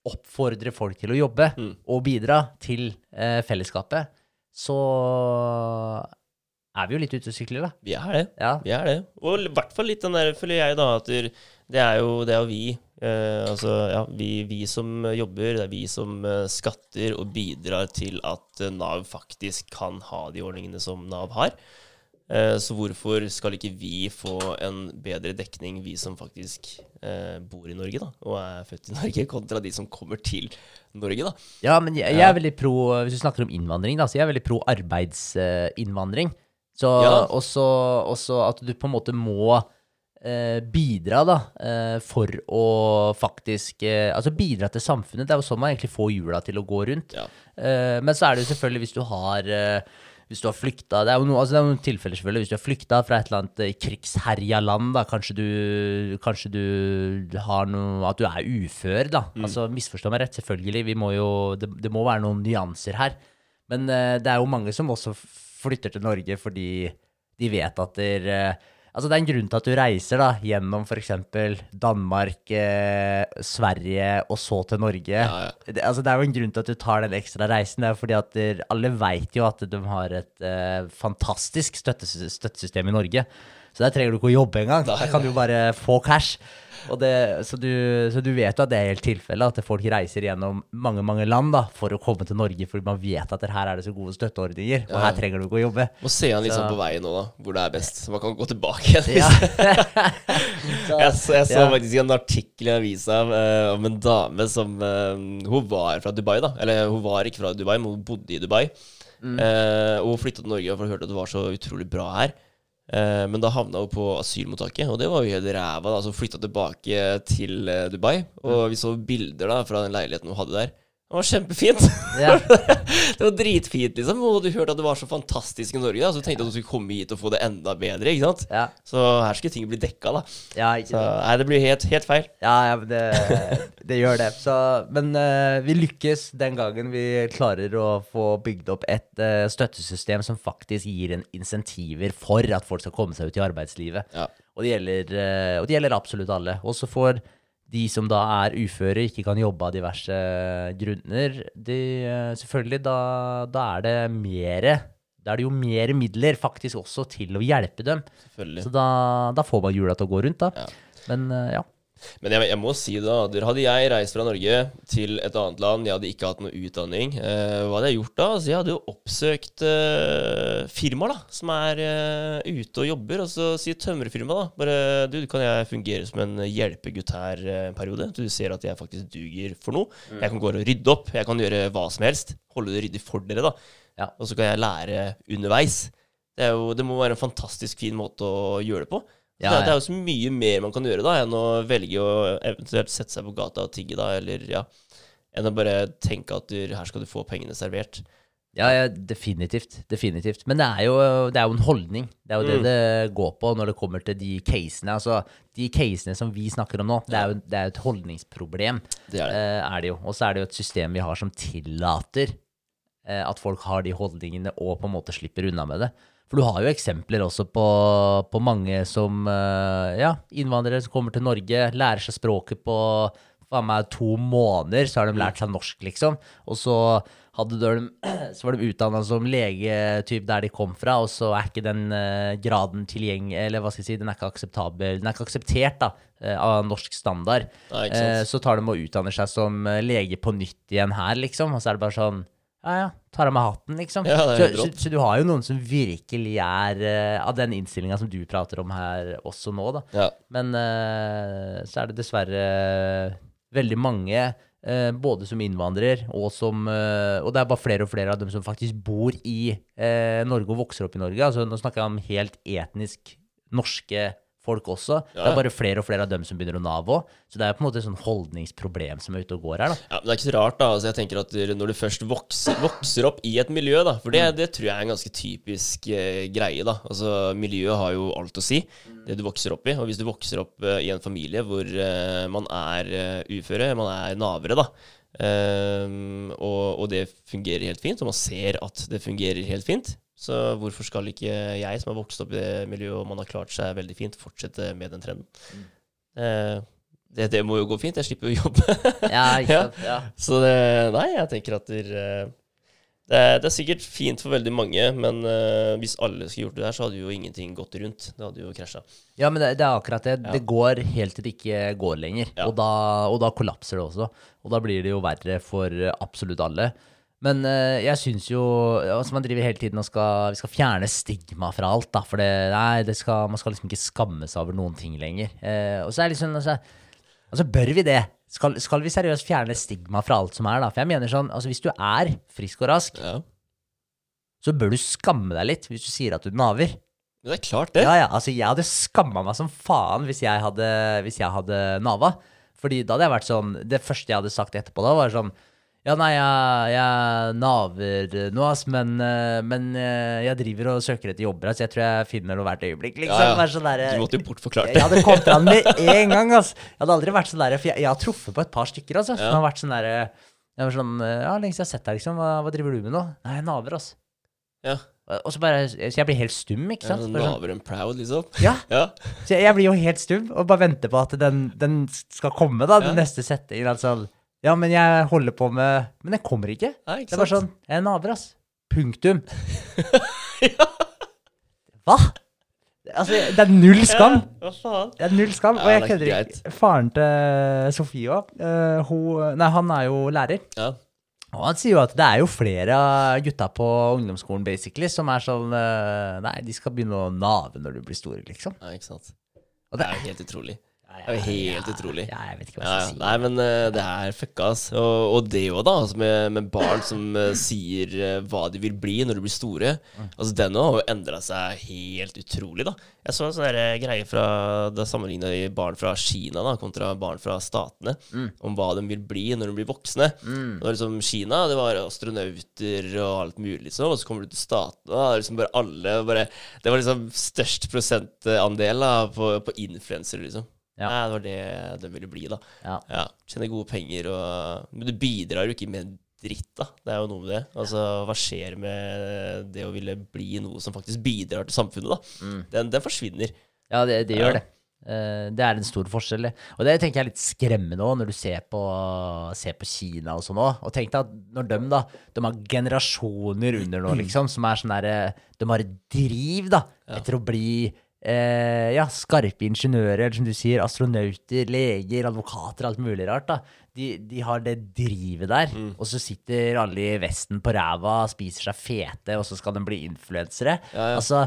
oppfordrer folk til å jobbe
Mm.
og bidra til eh, fellesskapet, så er vi jo litt ute og sykler, da.
Vi er det.
Ja.
Vi er det. Og i hvert fall litt den der, føler jeg, da, at det er jo, det er jo vi. Eh, altså, ja, vi, vi som jobber, det er vi som eh, skatter og bidrar til at eh, Nav faktisk kan ha de ordningene som Nav har. Eh, så hvorfor skal ikke vi få en bedre dekning, vi som faktisk eh, bor i Norge da, og er født i Norge, kontra de som kommer til Norge? da?
Ja, men jeg, jeg er veldig pro Hvis du snakker om innvandring, da, så jeg er veldig pro arbeidsinnvandring. Så
Ja.
også, også at du på en måte må eh, bidra, da, eh, for å faktisk eh, Altså bidra til samfunnet. Det er jo sånn man egentlig får hjula til å gå rundt.
Ja.
Eh, men så er det jo selvfølgelig hvis du har eh, hvis du har flykta Det er jo no, altså det noen tilfeller, selvfølgelig. Hvis du har flykta fra et eller annet eh, krigsherja land, da kanskje du, kanskje du har noe At du er ufør, da. Altså Misforstå meg rett, selvfølgelig. Vi må jo, det, det må være noen nyanser her. Men uh, det er jo mange som også flytter til Norge fordi de vet at der, eh, Altså Det er en grunn til at du reiser da gjennom f.eks. Danmark, eh, Sverige og så til Norge.
Ja, ja.
Det, altså, det er jo en grunn til at du tar den ekstra reisen. Det er fordi at der, alle veit jo at de har et eh, fantastisk støttes, støttesystem i Norge. Så der trenger du ikke å jobbe engang. Der kan du bare få cash. Og det, så, du, så du vet jo at det er helt tilfellet, at folk reiser gjennom mange mange land da, for å komme til Norge, fordi man vet at her er det så gode støtteordninger, og her trenger du ikke å jobbe.
Må se han litt
Så-
sånn på veien nå, da, hvor det er best. Så man kan gå tilbake igjen.
Ja.
Jeg, så, jeg så
Ja.
faktisk en artikkel i avisa uh, om en dame som uh, Hun var fra Dubai, da. Eller hun var ikke fra Dubai, men hun bodde i Dubai.
Mm.
Uh, og hun flytta til Norge for hun hørte at det var så utrolig bra her. Eh, men da havna hun på asylmottaket, og det var jo helt ræva. da, Så flytta tilbake til eh, Dubai, og vi så bilder da fra den leiligheten hun hadde der. Det var kjempefint.
Ja.
det var dritfint, liksom. Og du hørte at det var så fantastisk i Norge, da, så du tenkte at du skulle komme hit og få det enda bedre. ikke sant?
Ja,
Så her skulle ting bli dekka, da.
ja, ikke
Så nei, det blir helt, helt feil.
Ja, ja men det, det gjør det. Så, men uh, vi lykkes den gangen vi klarer å få bygd opp et uh, støttesystem som faktisk gir en insentiver for at folk skal komme seg ut i arbeidslivet.
Ja.
Og, det gjelder, uh, og det gjelder absolutt alle. Også for de som da er uføre, ikke kan jobbe av diverse grunner. De, eh, selvfølgelig, da, da er det mere Da er det jo mer midler faktisk også til å hjelpe dem. Så da, da får man hjula til å gå rundt, da.
Ja.
Men eh, ja.
Men jeg, jeg må si da, der hadde jeg reist fra Norge til et annet land, jeg hadde ikke hatt noe utdanning, eh, hva hadde jeg gjort da? Altså, jeg hadde jo oppsøkt eh, firmaer da, som er eh, ute og jobber, og så sier tømrerfirmaet da, bare, du, kan jeg fungere som en hjelpegutt her eh, en periode? Du ser at jeg faktisk duger for noe. Jeg kan gå og rydde opp, jeg kan gjøre hva som helst, holde det ryddig for dere da.
Ja.
Og så kan jeg lære underveis. Det, er jo, det må være en fantastisk fin måte å gjøre det på.
Ja,
det, det er jo så mye mer man kan gjøre da, enn å velge å eventuelt sette seg på gata og tigge, da, eller ja, enn å bare tenke at du, her skal du få pengene servert.
Ja, ja, definitivt. Definitivt. Men det er, jo, det er jo en holdning. Det er jo det
Mm.
det går på når det kommer til de casene. Altså, de casene som vi snakker om nå, det er jo det er et holdningsproblem.
Det er det.
Eh, er det jo. Og så er det jo et system vi har som tillater eh, at folk har de holdningene og på en måte slipper unna med det. For du har jo eksempler også på, på mange som eh, Ja, innvandrere som kommer til Norge, lærer seg språket på faen meg to måneder, så har de lært seg norsk, liksom. Og så, de, så var de utdanna som legetyp der de kom fra, og så er ikke den eh, graden tilgjengelig Eller hva skal jeg si, den er ikke akseptabel Den er ikke akseptert da, eh, av norsk standard.
Nei,
så tar de og utdanner seg som lege på nytt igjen her, liksom. Og så er det bare sånn Ja, ja, tar av meg hatten, liksom.
Ja,
så, så, så du har jo noen som virkelig er uh, av den innstillinga som du prater om her også nå, da.
Ja.
Men uh, så er det dessverre veldig mange, uh, både som innvandrer og som eh, Og det er bare flere og flere av dem som faktisk bor i eh, Norge og vokser opp i Norge. Altså, nå snakker jeg om helt etnisk norske folk også. Det er bare flere og flere av dem som begynner å nave òg. Så det er på en måte et sånn holdningsproblem som er ute og går her, da.
Ja, men det er ikke så rart, da. Altså, jeg tenker at Når du først vokser, vokser opp i et miljø, da For det, det tror jeg er en ganske typisk eh, greie. da Altså Miljøet har jo alt å si, det du vokser opp i. Og hvis du vokser opp eh, i en familie hvor eh, man er eh, uføre, man er navere, da Um, og, og det fungerer helt fint, og man ser at det fungerer helt fint, så hvorfor skal ikke jeg, som har vokst opp i det miljøet og man har klart seg veldig fint, fortsette med den trenden? Eh, det, det må jo gå fint. Jeg slipper jo å jobbe.
Ja, ikke
Ja.
sant? Ja.
Så det, nei, jeg tenker at det, er- det, er, det er sikkert fint for veldig mange, men uh, hvis alle skulle gjort det der, så hadde jo ingenting gått rundt. Det hadde jo krasja.
Ja, men det, er akkurat det. Det går helt til det ikke går lenger.
Ja.
Og, da, og da kollapser det også. Og da blir det jo verre for absolutt alle. Men eh, jeg syns jo altså Man driver hele tiden og skal, vi skal fjerne stigma fra alt. da For det, nei, det skal, man skal liksom ikke skamme seg over noen ting lenger. Eh, og så er det liksom altså, altså bør vi det? Skal, skal vi seriøst fjerne stigma fra alt som er? da For jeg mener sånn Altså hvis du er frisk og rask,
Ja.
så bør du skamme deg litt hvis du sier at du naver.
Det er klart, det.
Ja, ja, altså Jeg hadde skamma meg som faen hvis jeg hadde, hvis jeg hadde nava. Fordi da hadde jeg vært sånn Det første jeg hadde sagt etterpå da, var sånn Ja, nei, jeg, jeg naver nå, ass, men, eh, men eh, jeg driver og søker etter jobber, så jeg tror jeg finner noe hvert øyeblikk. Liksom.
Ja, ja.
Sånn derre-
Du måtte jo bortforklart det.
jeg hadde kommet an med en gang, ass. Jeg hadde aldri vært sånn der, for jeg, jeg har truffet på et par stykker, ass. Som
Ja.
har vært sånn der Jeg var sånn Ja, lenge siden jeg har sett deg, liksom. Hva, hva driver du med nå? Nei, jeg naver, ass.
Ja.
Og så bare Så jeg blir helt stum, ikke sant?
Ja,
Bare sånn,
proud, liksom.
ja.
Ja.
Så jeg, jeg blir jo helt stum og bare venter på at den, den skal komme, da. Den neste settingen. Altså Ja, men jeg holder på med Men jeg kommer ikke.
Nei,
Det er bare sånn Jeg er naver, ass. Punktum.
ja.
Hva? Altså, det er null skam.
Ja, hva faen?
Det er null skam.
Ja,
og jeg
er
kødder ikke. Faren til Sofie òg, Nei, han er jo lærer.
Ja.
Og han sier jo at det er jo flere av gutta på ungdomsskolen basically som er sånn uh, Nei, de skal begynne å nave når du blir store, liksom.
ja, ikke sant. Det
det
er jo helt utrolig.
Ja,
Det er jo helt utrolig.
Ja, jeg vet ikke hva
Ja,
jeg
ja.
skal si.
Nei, men uh, det er fucka, ass. Og, og det òg, da. Altså med, med barn som uh, sier uh, hva de vil bli når de blir store. Altså Den har jo endra seg helt utrolig, da. Jeg så en sånn greie fra Da sammenligna de barn fra Kina da kontra barn fra statene. Om hva de vil bli når de blir voksne. Og liksom Kina det var astronauter og alt mulig, liksom. Og så kommer du til statene, og liksom bare alle bare, Det var liksom størst prosentandel da, på, på influensere, liksom.
Ja.
Nei, det var det de ville bli, da.
Ja.
Ja, Tjene gode penger og Men du bidrar jo ikke med dritt, da. Det er jo noe med det. Altså, hva skjer med det å ville bli noe som faktisk bidrar til samfunnet, da? Den, den forsvinner.
Ja, det, det gjør det. Eh, det er en stor forskjell. Og det tenker jeg er litt skremmende òg, når du ser på, ser på Kina og sånn òg. Og tenk deg at når de da De har generasjoner under nå, liksom, som er sånn derre De har et driv, da, etter å bli eh, ja, skarpe ingeniører, eller som du sier, astronauter, leger, advokater, alt mulig rart. da. De, de har det drivet der, og så sitter alle i Vesten på ræva, spiser seg fete, og så skal de bli influensere.
Ja, ja.
Altså,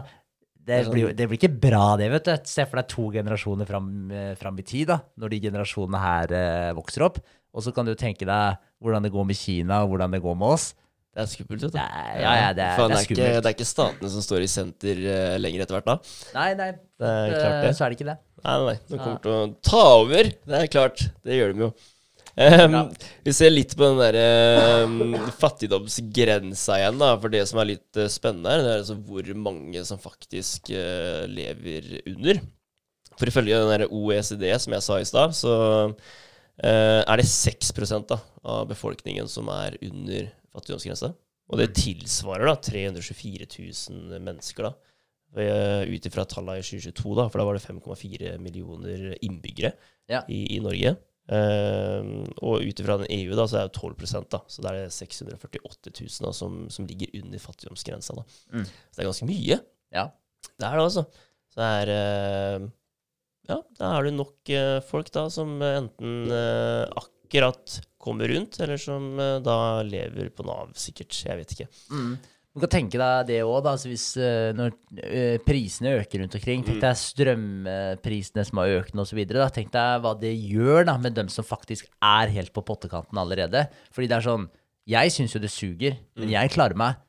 det
sånn-
blir, det blir ikke bra, det, vet du. Se for deg to generasjoner fram, eh, fram i tid, da, når de generasjonene her eh, vokser opp. Og så kan du tenke deg hvordan det går med Kina, og hvordan det går med oss.
Det er skummelt, vet du.
Det er- ja, ja, det er-
Fan,
det er
ikke, det er ikke statene som står i senter uh, lenger etter hvert, da.
Nei, nei,
Det er klart
eh,
det.
så er det ikke det.
Nei, nei, nei. De kommer til å ta over. Det er klart. Det gjør de jo. Um, vi ser litt på den der um, fattigdomsgrensa igjen, da. For det som er litt uh, spennende her, det er altså hvor mange som faktisk uh, lever under. For ifølge den der OECD som jeg sa i stad, så eh, er det 6 da, av befolkningen som er under fattigdomsgrensa. Og det tilsvarer da 324 000 mennesker, da. Eh, Ut ifra tallene i 2022, da, for da var det 5,4 millioner innbyggere
Ja.
i, i Norge. Um, og ut ifra EU, da, så er det 12 da. Så det er 648 000 da, som, som ligger under fattigdomsgrensa. Da.
Mm.
Så det er ganske mye.
Ja.
Det er det, altså. Så det er uh, Ja, da er det nok uh, folk da som enten uh, akkurat kommer rundt, eller som eh, da lever på Nav, sikkert. Jeg vet ikke.
Mm. Du kan tenke deg det òg, altså hvis eh, når eh, prisene øker rundt omkring. Tenk deg strømprisene som har økt osv. Tenk deg hva det gjør da med dem som faktisk er helt på pottekanten allerede. Fordi det er sånn Jeg syns jo det suger, men jeg klarer meg.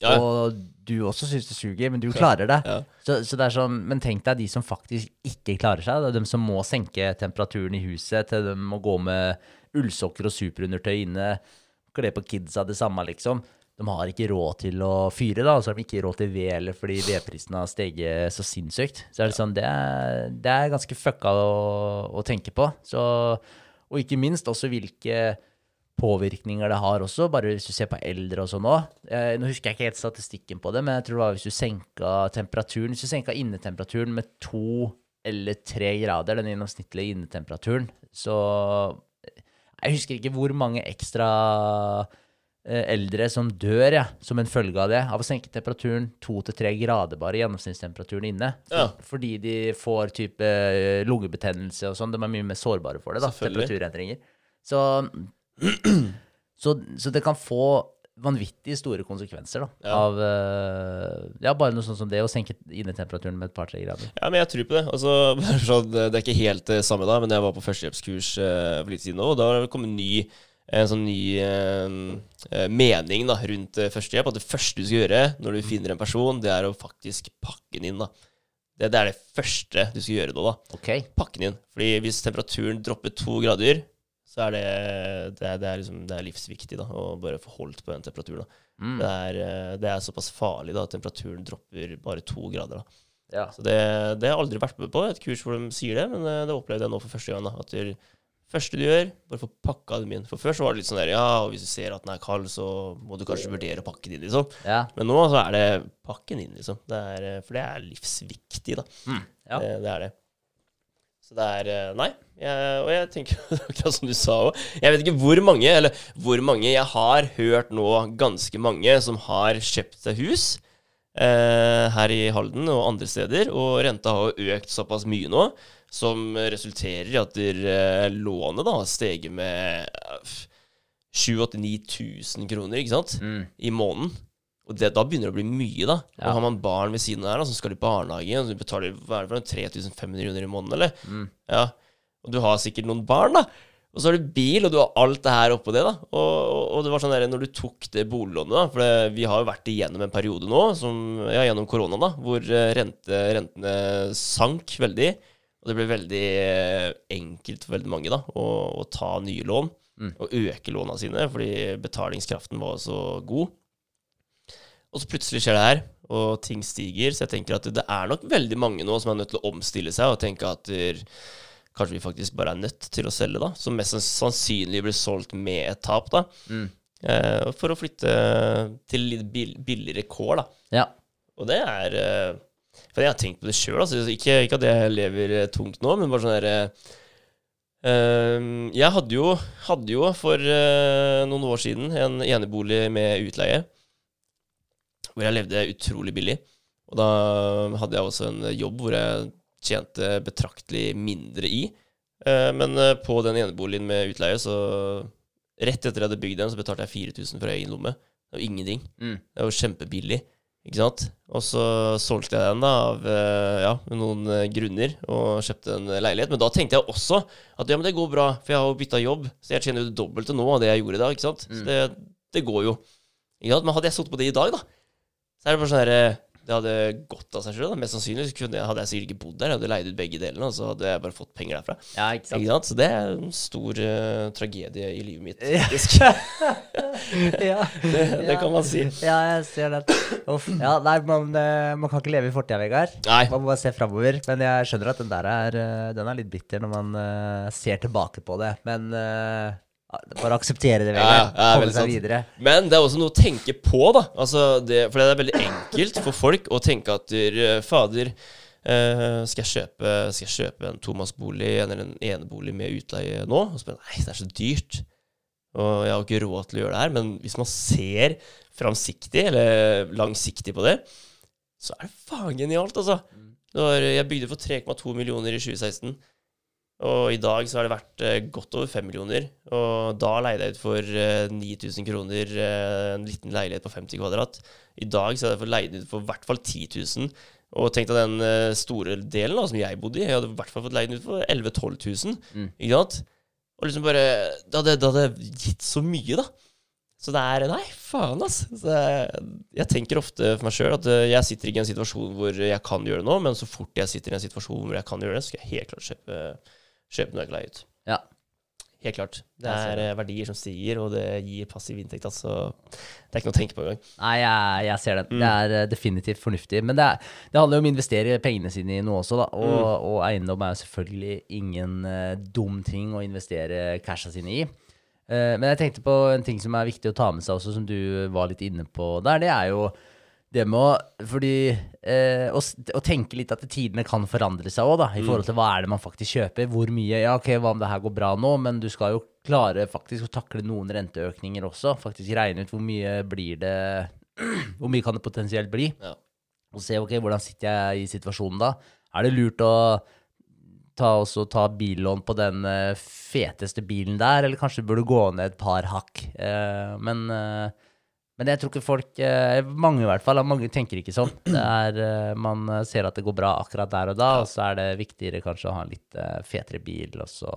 Ja.
Og du også syns det suger, men du klarer det.
Ja.
Så, så det er sånn, Men tenk deg de som faktisk ikke klarer seg. Det er dem som må senke temperaturen i huset, til de må gå med ullsokker og superundertøy inne. Kle på kidsa det samme, liksom. De har ikke råd til å fyre, da, og så har de ikke råd til ved heller fordi vedprisen har steget så sinnssykt. Så er det sånn, det er, det er ganske fucka å, å tenke på. Så, og ikke minst også hvilke påvirkninger det har også, bare hvis du ser på eldre og sånn òg. Eh, nå husker jeg ikke helt statistikken på det, men jeg tror det var hvis du senka temperaturen Hvis du senka innetemperaturen med to eller tre grader, den gjennomsnittlige innetemperaturen, så Jeg husker ikke hvor mange ekstra eh, eldre som dør ja, som en følge av det, av å senke temperaturen to til tre grader bare, gjennomsnittstemperaturen inne.
Ja.
Fordi de får type eh, lungebetennelse og sånn. De er mye mer sårbare for det, da, temperaturendringer. Så så, så det kan få vanvittig store konsekvenser da,
Ja.
av uh, Ja, bare noe sånt som det å senke innetemperaturen med et par-tre grader.
Ja, men jeg tror på det. Altså, det er ikke helt det samme da, men jeg var på førstehjelpskurs uh, for litt siden nå, og da har det kommet ny, en sånn ny eh, eh, mening da, rundt eh, førstehjelp. At det første du skal gjøre når du finner en person, det er å faktisk pakke den inn. da. Det, det er det første du skal gjøre nå, da.
Okay.
Pakke den inn. Fordi hvis temperaturen dropper to grader, så er det, det, er, det, er liksom, det er livsviktig da, å bare få holdt på den temperaturen.
Mm.
Det, er, eh, det er såpass farlig da, at temperaturen dropper bare to grader. da.
Ja.
Så det, det har jeg aldri vært med på, et kurs hvor de sier det, men eh, det opplevde jeg nå for første gang. da, At det første du gjør, bare få pakka dem inn. For før så var det litt sånn der, ja, og hvis du ser at den er kald, så må du kanskje vurdere å pakke den inn, liksom.
ja.
Men nå så er det pakken den inn, liksom. Det eh, for det er livsviktig, da.
Mm. Ja.
Det, det er det. Så det er eh, Nei. Jeg, og jeg tenker akkurat som du sa òg. Jeg vet ikke hvor mange, eller hvor mange jeg har hørt nå, ganske mange, som har kjøpt seg hus eh, her i Halden og andre steder, og renta har jo økt såpass mye nå, som resulterer i at der, eh, lånet da har steget med eh, 7000-9000 kroner, ikke sant,
Mm.
i måneden. Og det, da begynner det å bli mye, da.
Ja.
Og har man barn ved siden av her da, som skal i barnehage, og du betaler hva er det for noe, 3500 kroner i måneden, eller?
Mm.
Ja. Og du har sikkert noen barn, da. Og så har du bil, og du har alt det her oppå det, da. Og, og, og det var sånn der, når du tok det boliglånet, da For det, vi har jo vært igjennom en periode nå, som, ja, gjennom korona, da, hvor eh, rente, rentene sank veldig. Og det ble veldig eh, enkelt for veldig mange da, å, å ta nye lån
Mm.
og øke låna sine, fordi betalingskraften var så god. Og så plutselig skjer det her, og ting stiger. Så jeg tenker at det er nok veldig mange nå som er nødt til å omstille seg og tenke at kanskje vi faktisk bare er nødt til å selge, da. Som mest sannsynlig blir solgt med et tap, da.
Mm.
Eh, for å flytte til litt bill billigere kår, da.
Ja.
Og det er eh, For jeg har tenkt på det sjøl. Altså, ikke, ikke at jeg lever eh, tungt nå, men bare sånn derre Jeg hadde jo, hadde jo for eh, noen år siden en enebolig med utleie. Hvor jeg levde utrolig billig. Og da hadde jeg også en jobb hvor jeg tjente betraktelig mindre i. Eh, men eh, på den eneboligen med utleie, så Rett etter jeg hadde bygd den, så betalte jeg 4000 for egen lomme. Det var ingenting.
Mm.
Det var kjempebillig, ikke sant? Og så solgte jeg den da av eh, ja, noen grunner og kjøpte en leilighet. Men da tenkte jeg også at ja, men det går bra, for jeg har jo bytta jobb, så jeg tjener jo det dobbelte nå av det jeg gjorde da, ikke sant? Så det, det går jo. Ikke sant? Men hadde jeg sittet på det i dag, da, så er det bare sånn herre Det hadde gått av seg sjøl. Mest sannsynlig jeg- hadde jeg sikkert ikke bodd der. Jeg hadde leid ut begge delene, og så hadde jeg bare fått penger derfra.
ja, ikke sant.
Ikke sant? Så det er en stor uh, tragedie i livet mitt, faktisk.
ja.
det, det kan man si.
Ja, jeg ser den. Uff. Ja, nei, man, eh, man kan ikke leve i fortida, Vegard.
Nei.
Man må bare se framover. Men jeg skjønner at den der er, eh, den er litt bitter når man uh, ser tilbake på det. Men eh, bare akseptere det, Vegard.
ja,
Komme seg
sant.
videre.
Men det er også noe å tenke på, da. Altså det, for det er veldig enkelt for folk å tenke at eh, fader, eh, skal, jeg kjøpe, skal jeg kjøpe en tomannsbolig eller en enebolig med utleie nå? Og så bare Nei, det er så dyrt. Og jeg har ikke råd til å gjøre det her. Men hvis man ser framsiktig, eller langsiktig på det, så er det faen genialt, altså. Det jeg bygde for 3,2 millioner i 2016. Og i dag så har det vært eh, godt over 5 millioner. Og da leide jeg ut for eh, 9000 kroner eh, en liten leilighet på 50 kvadrat. I dag så har jeg fått leid ut for i hvert fall 10 000. Og tenk deg den eh, store delen da, som jeg bodde i. Jeg hadde i hvert fall fått leid ut for 11 000-12 000.
Mm.
Ikke sant? Og liksom bare Det hadde, det hadde gitt så mye, da. Så det er Nei, faen, ass. Jeg, jeg tenker ofte for meg sjøl at eh, jeg sitter ikke i en situasjon hvor jeg kan gjøre det nå, men så fort jeg sitter i en situasjon hvor jeg kan gjøre det, så skal jeg helt klart kjøpe, kjøpe noe jeg kan leie ut.
Ja.
Helt klart. Det er eh, verdier som stiger, og det gir passiv inntekt. Altså. Det er ikke noe å tenke på engang.
Nei, jeg, jeg ser den.
Mm.
Det er eh, definitivt fornuftig. Men det, er, det handler jo om å investere pengene sine i noe også, da. Og,
Mm.
og eiendom er jo selvfølgelig ingen eh, dum ting å investere casha sine i. Eh, men jeg tenkte på en ting som er viktig å ta med seg også, som du var litt inne på der. Det er jo det med å Fordi eh, å, å tenke litt at tidene kan forandre seg òg, da. I forhold til hva er det man faktisk kjøper. Hvor mye Ja, ok, hva om det her går bra nå, men du skal jo klare faktisk å takle noen renteøkninger også. Faktisk regne ut hvor mye blir det Hvor mye kan det potensielt bli?
Ja.
Og se ok, hvordan sitter jeg i situasjonen da. Er det lurt å ta, også ta billån på den eh, feteste bilen der, eller kanskje du burde gå ned et par hakk? Eh, men eh, Men jeg tror ikke folk eh, Mange i hvert fall. Mange tenker ikke sånn. Det er, eh, man ser at det går bra akkurat der og da, og så er det viktigere kanskje å ha en litt eh, fetere bil, og så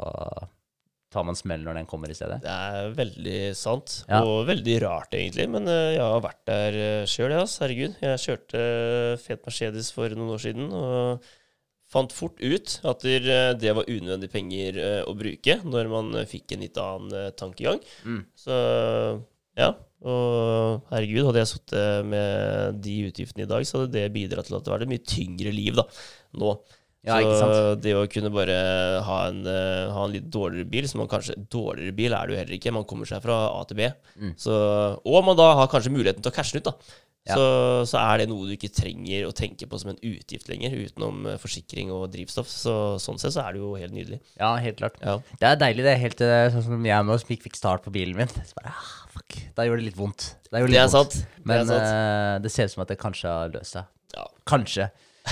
tar man smell når den kommer i stedet.
Det er veldig sant,
Ja.
og veldig rart egentlig. Men eh, jeg har vært der sjøl, jeg. Herregud. Jeg kjørte eh, fet Mercedes for noen år siden og fant fort ut at eh, det var unødvendige penger eh, å bruke når man eh, fikk en litt annen eh, tankegang.
Mm.
Så ja. Og herregud, hadde jeg sittet med de utgiftene i dag, så hadde det bidratt til at det var et mye tyngre liv da, nå.
Ja?
Så det å kunne bare ha en, eh, ha en litt dårligere bil, som man kanskje Dårligere bil er det jo heller ikke, man kommer seg fra A til B.
Mm.
Så, og man da har kanskje muligheten til å cashe den ut, da.
Ja.
Så, så er det noe du ikke trenger å tenke på som en utgift lenger, utenom eh, forsikring og drivstoff. Så sånn sett så er det jo helt nydelig.
Ja, helt klart.
Ja.
Det er deilig, det. Helt eh, sånn som jeg nå, som ikke fikk start på bilen min. Så bare, ah, fuck. Da gjør det litt vondt. Det, litt
Det er
vondt.
sant.
Men
det sant.
eh, det ser ut som at det kanskje har løst seg.
Ja.
Kanskje.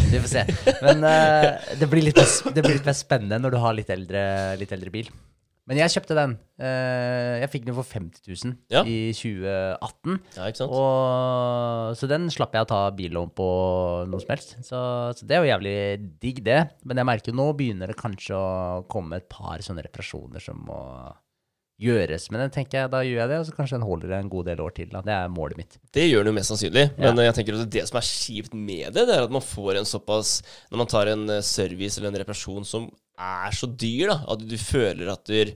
Vi får se. Men uh, det, blir litt det blir litt mer spennende når du har litt eldre, litt eldre bil. Men jeg kjøpte den. Eh, jeg fikk den for 50 000
Ja.
i 2018.
ja, ikke sant?
Og, så den slapp jeg å ta billån på noe som helst. Så, så det er jo jævlig digg, det. Men jeg merker jo nå begynner det kanskje å komme et par sånne reparasjoner som må gjøres. Men den tenker jeg, da gjør jeg det, og så kanskje den holder en god del år til. Da. Det er målet mitt.
Det gjør den jo mest sannsynlig. Men jeg tenker at det som er kjipt med det, det er at man får en såpass Når man tar en eh, service eller en reparasjon som er så dyr, da, at du føler at du,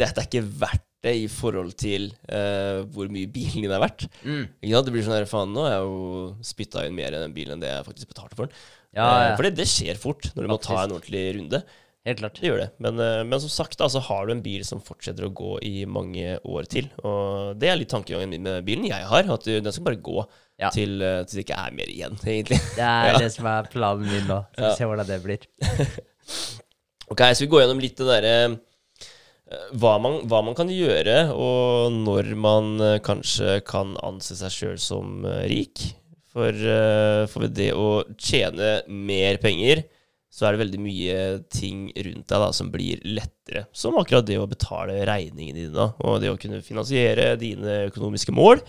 dette er ikke verdt det i forhold til uh, hvor mye bilen din er verdt. Ikke sant? Det blir sånn her, faen, nå har jeg jo spytta inn mer i den bilen enn det jeg faktisk betalte for den.
Ja,
Eh,
ja.
For det, det skjer fort når du må ta en ordentlig runde.
Helt klart.
Det gjør det. Men, eh, men som sagt, da, så har du en bil som fortsetter å gå i mange år til. Og det er litt tankegangen min med bilen jeg har. At den skal bare gå
Ja.
til, eh, til det ikke er mer igjen, egentlig.
Det er
Ja.
det som er planen min nå. Så vi
Ja.
ser hvordan det blir.
Ok, så vi går gjennom litt det derre eh, hva, man- hva man kan gjøre, og når man kanskje kan anse seg sjøl som rik. For, for det å tjene mer penger, så er det veldig mye ting rundt deg da, som blir lettere. Som akkurat det å betale regningene dine, og det å kunne finansiere dine økonomiske mål.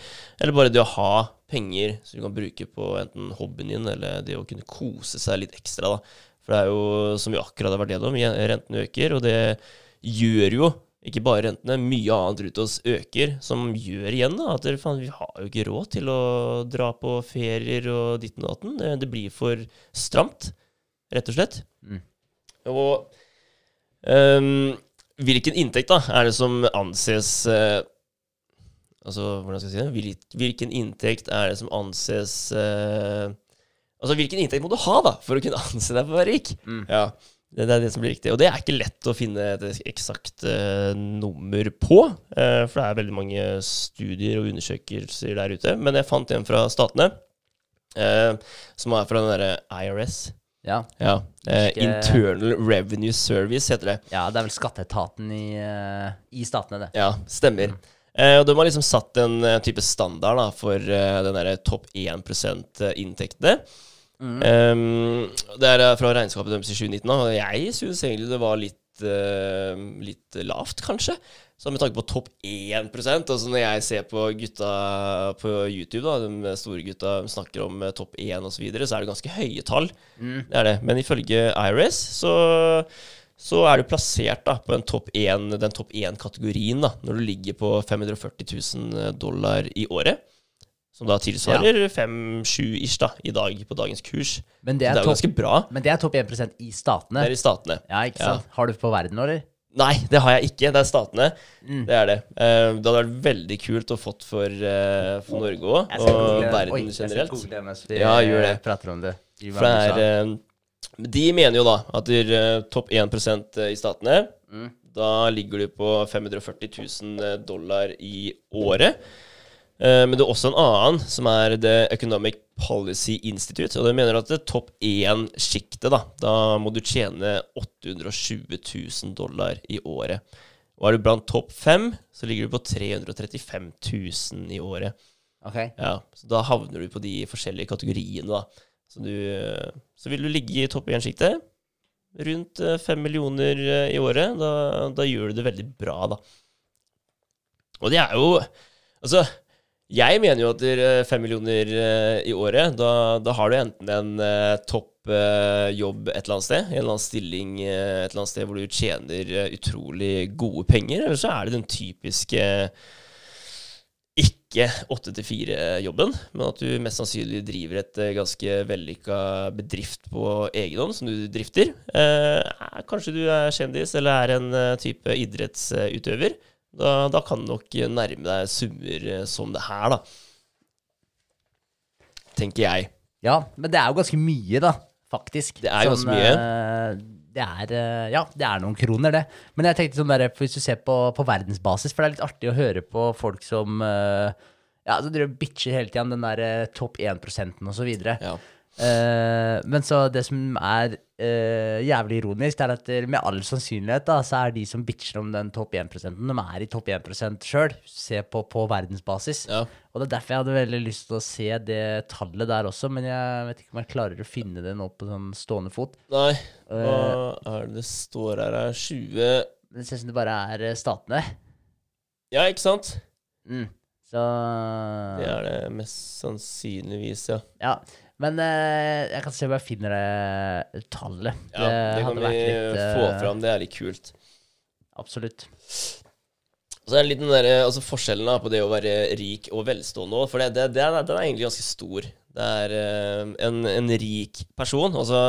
Eller bare det å ha penger som du kan bruke på enten hobbyen din, eller det å kunne kose seg litt ekstra. da. For det er jo, som vi akkurat har vært gjennom, je- rentene øker, og det gjør jo ikke bare rentene, mye annet rundt oss øker, som gjør igjen da, at faen, vi har jo ikke råd til å dra på ferier og ditten og datten. Det blir for stramt, rett og slett.
Mm.
Og um, hvilken inntekt da er det som anses uh, Altså, hvordan skal jeg si det? Hvilken inntekt er det som anses uh, Altså, hvilken inntekt må du ha, da, for å kunne anse deg for å være rik?
Mm.
Ja, det, det er det som blir riktig. Og det er ikke lett å finne et eksakt uh, nummer på, uh, for det er veldig mange studier og undersøkelser der ute. Men jeg fant en fra statene, uh, som er fra den derre IRS.
Ja.
Ja. Eh, Internal Revenue Service heter det.
ja, det er vel skatteetaten i, eh, i statene, det.
Ja, stemmer. Eh, og de har liksom satt en eh, type standard da, for eh, den derre topp 1 %-inntektene. Um, det er eh, fra regnskapet deres i 2019, og jeg syns egentlig det var litt, eh, litt lavt, kanskje. Så med tanke på topp 1% altså Når jeg ser på gutta på YouTube, da, de store gutta snakker om eh, topp 1 osv., så, videre, så er det ganske høye tall. Det er det. Men ifølge IRIS så, så er du plassert da, på en topp 1, den topp 1-kategorien da, når du ligger på 540 000 dollar i året. Som da tilsvarer 5-7 ish da, i dag, på dagens kurs.
Men
Det
det
er,
er, topp,
ganske bra.
men det er topp 1% i statene.
Det er i statene.
Ja, ikke
Ja.
sant? Har du på verden eller?
Nei, det har jeg ikke. Det er statene.
Mm.
Det er det. Uh, det hadde vært veldig kult å fått for, uh, for Norge òg, og
google- Oi,
verden
jeg skal
generelt.
mens vi
Ja, gjør det.
prater om det.
For det er uh, De mener jo da at er eh, topp 1% i statene.
Mm.
Da ligger du på 540 000 dollar i året. Eh, Men det er også en annen, som er The Economic Policy Institute. Og de mener at det topp 1-sjiktet, da, da må du tjene 820 000 dollar i året. Og er du blant topp 5, så ligger du på 335 000 i året.
Ok.
Ja, så da havner du på de forskjellige kategoriene, da. Så, du, så vil du ligge i topp 1-sjiktet. Rundt eh, fem millioner eh, i året. Da, da gjør du det veldig bra, da. Og det er jo Altså, Jeg mener jo at er fem millioner eh, i året, da, da har du enten en uh, topp eh, jobb et eller annet sted, en eller annen stilling eh, et eller annet sted hvor du tjener eh, utrolig gode penger, eller så er det den typiske ikke åtte til fire-jobben, men at du mest sannsynlig driver et eh, ganske vellykka bedrift på egen hånd, som du drifter. Eh, kanskje du er kjendis eller er en eh, type idrettsutøver. Da, da kan du nok nærme deg summer eh, som det her, da. Tenker jeg.
Ja, men det er jo ganske mye, da, faktisk.
Det er ganske mye.
eh, det er, eh, ja, det er noen kroner, det. Men jeg tenkte sånn der, hvis du ser på, på verdensbasis, for det er litt artig å høre på folk som ja, så driver bitcher hele tida om den der topp 1% og så videre.
Ja.
Eh, men så det som er uh, jævlig ironisk, er at eh, med all sannsynlighet da, så er de som bitcher om den topp 1% de er i topp 1% sjøl. Se på, på verdensbasis.
ja.
Og det er derfor jeg hadde veldig lyst til å se det tallet der også, men jeg vet ikke om jeg klarer å finne det nå på sånn stående fot.
Nei,
hva
hva er det det står her? er 20
Det ser ut som det bare er statene.
Ja, ikke sant?
Mm. Så
Det er det mest sannsynligvis, ja.
Ja. Men eh, jeg kan se om jeg finner det tallet.
Ja, Det kan vi
litt, eh,
få fram. Det er litt kult.
Absolutt.
Så er det litt den der, altså forskjellen da, på det å være rik og velstående òg, for det, det, det er, den er egentlig ganske stor. Det er eh, en, en rik person. Altså,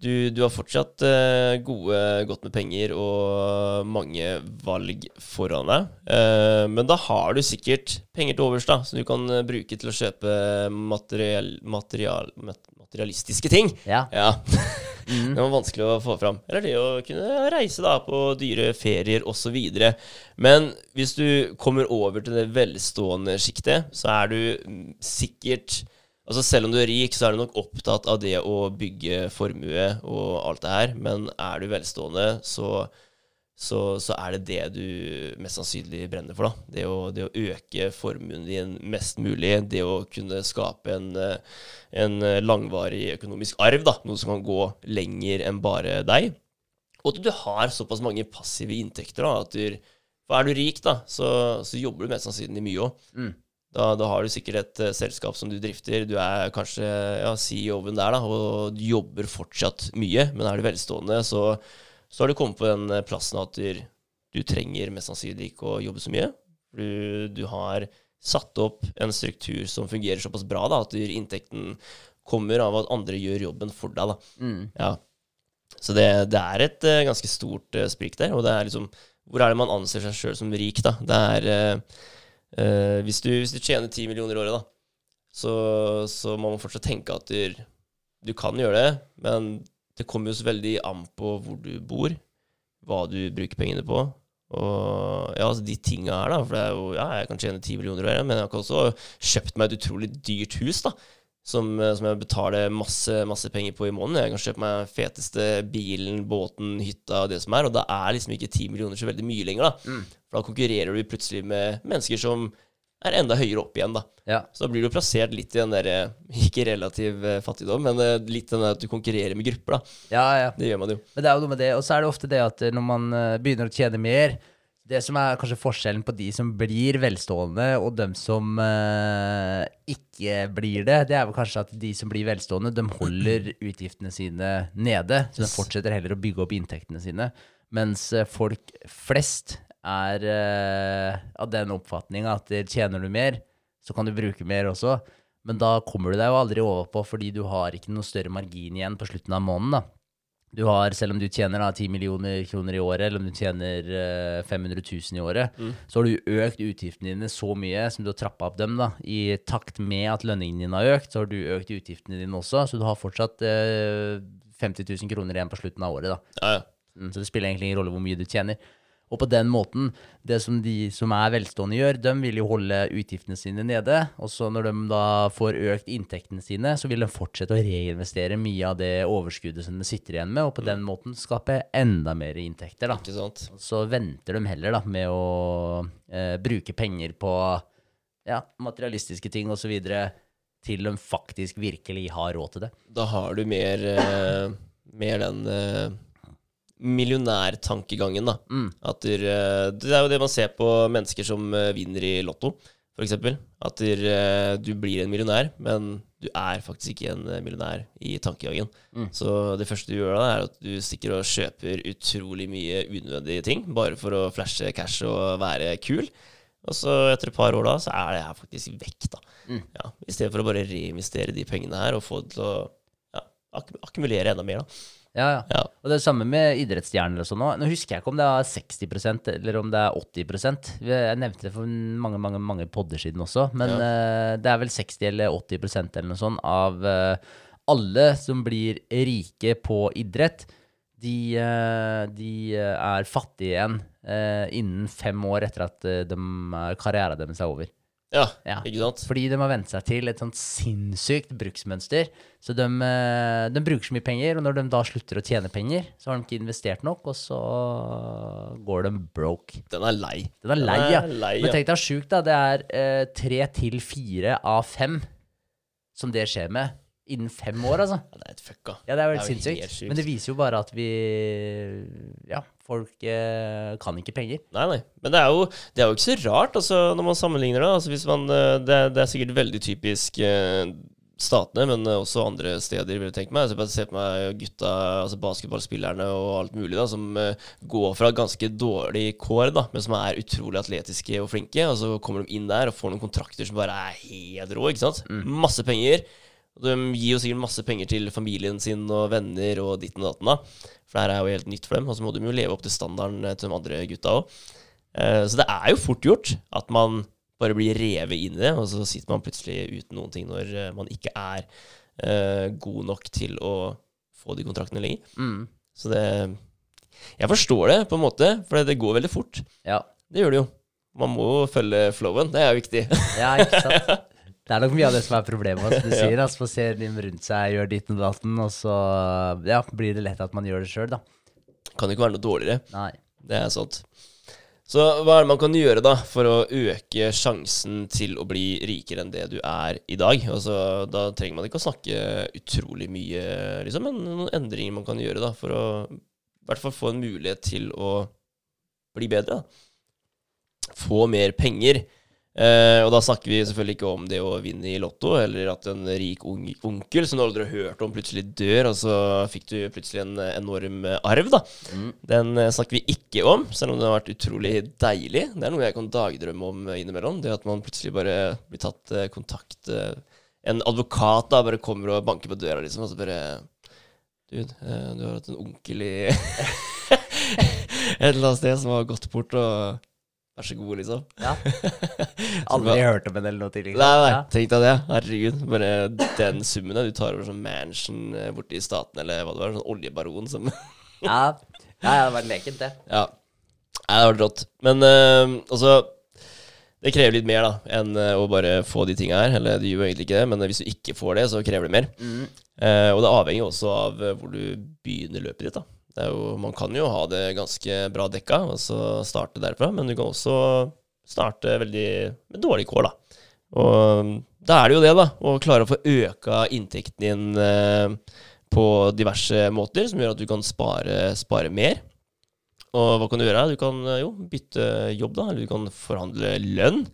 du, du har fortsatt eh, gode, godt med penger og mange valg foran deg. Eh, men da har du sikkert penger til overs, da, som du kan eh, bruke til å kjøpe material, material, materialistiske ting.
Ja.
Ja. Det var vanskelig å få fram. Eller det å kunne reise da på dyre ferier osv. Men hvis du kommer over til det velstående sjiktet, så er du mm, sikkert Altså Selv om du er rik, så er du nok opptatt av det å bygge formue og alt det her. Men er du velstående, så, så, så er det det du mest sannsynlig brenner for. da. Det å, det å øke formuen din mest mulig. Det å kunne skape en, en langvarig økonomisk arv. da, Noe som kan gå lenger enn bare deg. Og at du har såpass mange passive inntekter. da, at du, For er du rik, da, så, så jobber du mest sannsynlig mye òg. Da, da har du sikkert et uh, selskap som du drifter. Du er kanskje ja, CEO-en der, da, og du jobber fortsatt mye. Men er du velstående, så, så har du kommet på den eh, plassen at du, du trenger mest sannsynlig ikke å jobbe så mye. Du, du har satt opp en struktur som fungerer såpass bra da, at inntekten kommer av at andre gjør jobben for deg. da.
Mm.
Ja. Så det, det er et uh, ganske stort uh, sprik der. Og det er liksom Hvor er det man anser seg sjøl som rik, da? Det er eh, hvis, du, hvis du tjener ti millioner i året, da, så, så må man fortsatt tenke at du, du kan gjøre det, men det kommer jo så veldig an på hvor du bor, hva du bruker pengene på. Og ja, altså de tinga her, da. For det er jo, ja, jeg kan tjene ti millioner i året, men jeg kan også kjøpt meg et utrolig dyrt hus, da som, eh, som jeg betaler masse, masse penger på i måneden. Jeg kan kjøpe meg feteste bilen, båten, hytta og det som er, og da er liksom ikke ti millioner så veldig mye lenger, da.
Mm.
For da konkurrerer du plutselig med mennesker som er enda høyere opp igjen, da.
Ja.
Så da blir du plassert litt i den der eh, Ikke relativ eh, fattigdom, men litt den der at du konkurrerer med grupper, da.
ja, ja.
Det gjør man jo.
Men det er jo noe med det. Og så er det ofte det at når man begynner å tjene mer Det som er kanskje forskjellen på de som blir velstående, og dem som eh, ikke blir det, det er vel kanskje at de som blir velstående, de holder utgiftene sine nede. Så de fortsetter heller å bygge opp inntektene sine. Mens eh, folk flest er eh, av den oppfatninga at eh, tjener du mer, så kan du bruke mer også. Men da kommer du deg jo aldri overpå, fordi du har ikke noe større margin igjen på slutten av måneden. da. Du har, Selv om du tjener da, 10 millioner kroner i året, eller om du tjener uh, 500 000 i året, så har du økt utgiftene dine så mye som du har trappa opp dem. da. I takt med at lønningen din har økt, så har du økt utgiftene dine også. Så du har fortsatt uh, 50 000 kroner igjen på slutten av året. da.
Ja, ja.
Mm, Så det spiller egentlig ingen rolle hvor mye du tjener. Og på den måten, det som de som er velstående gjør, de vil jo holde utgiftene sine nede. Og så når de da får økt inntektene sine, så vil de fortsette å reinvestere mye av det overskuddet som de sitter igjen med, og på den måten skape enda mer inntekter. da.
Ikke sant?
Så venter de heller da med å eh, bruke penger på ja, materialistiske ting osv. til de faktisk virkelig har råd til det.
Da har du mer, eh, mer den eh, millionærtankegangen, da.
Mm.
At der, eh, det er jo det man ser på mennesker som eh, vinner i Lotto. eksempel. At der, eh, du blir en millionær, men du er faktisk ikke en millionær i tankegangen.
Mm.
Så det første du gjør da, er at du stikker og kjøper utrolig mye unødvendige ting, bare for å flashe cash og være kul. Og så etter et par år da, så er det her faktisk vekk, da.
Mm.
Ja, I stedet for å bare reinvestere de pengene her og få det til å ja, akkumulere enda mer, da.
Ja, ja.
Ja.
Og det er det samme med idrettsstjerner og sånn òg. Nå husker jeg ikke om det er 60% eller om det er 80% Jeg nevnte det for mange mange, mange podder siden også, men eh, det er vel 60 eller 80% eller noe sånt av uh, alle som blir rike på idrett, de, uh, de er fattige igjen innen fem år etter at de, karrieren deres er over.
Ja,
Ja.
ikke sant?
Fordi de har vent seg til et sånt sinnssykt bruksmønster. Så de, eh, de bruker så mye penger, og når de da slutter å tjene penger, så har de ikke investert nok, og så går de broke.
Den er lei.
Den er lei, ja.
lei,
Men tenk deg sjukt, da. Det er eh, tre til fire av fem som det skjer med innen fem år, altså.
Ja, det er et fucka.
Ja, det er
Det er
sinnssykt. Men det viser jo bare at vi Ja, folk eh, kan ikke penger.
Nei, nei. Men det er jo, det er jo ikke så rart, altså, når man sammenligner det. Altså, hvis man, eh, det, det er sikkert veldig typisk eh, statene, men eh, også andre steder, vil jeg tenke meg. Altså, bare se på meg gutta, altså basketballspillerne og alt mulig, da, som eh, går fra ganske dårlig kår, da, men som er utrolig atletiske og flinke. Og så kommer de inn der og får noen kontrakter som bare er helt rå, ikke sant. Masse penger. De gir jo sikkert masse penger til familien sin og venner og ditten og datten. da. For det her er jo helt nytt for dem. Og så må de jo leve opp til standarden eh, til de andre gutta òg. Så det er jo fort gjort at man bare blir revet inn i det, og så sitter man plutselig uten noen ting når eh, man ikke er eh, god nok til å få de kontraktene lenger.
Mm.
Så det Jeg forstår det, på en måte, for det går veldig fort.
Ja.
Det gjør det jo. Man må jo følge flowen. Det er jo viktig.
Ja, ikke sant? Det er nok mye av det som er problemet. Altså, du sier altså, man ser dem rundt seg, gjør ditt og datten, og så ja, blir det lett at man gjør det sjøl, da.
kan ikke være noe dårligere.
Nei.
Det er sant. Så hva er det man kan gjøre da for å øke sjansen til å bli rikere enn det du er i dag? Altså, da trenger man ikke å snakke utrolig mye, liksom, men noen endringer man kan gjøre da for å i hvert fall få en mulighet til å bli bedre. Da. Få mer penger. Eh, og da snakker vi selvfølgelig ikke om det å vinne i Lotto, eller at en rik ung, onkel som du aldri har hørt om, plutselig dør, og så fikk du plutselig en enorm arv, da. Den eh, snakker vi ikke om, selv om den har vært utrolig deilig. Det er noe jeg kan dagdrømme om eh, innimellom. Det at man plutselig bare blir tatt eh, kontakt En advokat da bare kommer og banker på døra, liksom, og så bare Dude, du har hatt en onkel i et eller annet sted som har gått bort, og vær så god, liksom.
Ja. Aldri hørt om en eller noe tidligere.
Nei, nei, tenk deg det. Herregud. Bare den summen. Du tar over sånn mansion eh, borte i staten, eller hva det var. Sånn oljebaron som
Ja, ja, det var lekent, det.
Ja. Nei, det var rått. Men uh, altså Det krever litt mer da enn eh, å bare få de tinga her. Eller det gjør egentlig ikke det, men hvis du ikke får det, så krever det mer.
Mm.
Eh, og det avhenger også av hvor du begynner løpet ditt. da jo, Man kan jo ha det ganske bra dekka og så starte derfra, men du kan også starte veldig med dårlig kår. da. Og da er det jo det, da. Å klare å få øka inntekten din eh, på diverse måter, som gjør at du kan spare, spare mer. Og hva kan du gjøre? Du kan eh, jo bytte jobb, da. Eller du kan forhandle lønn.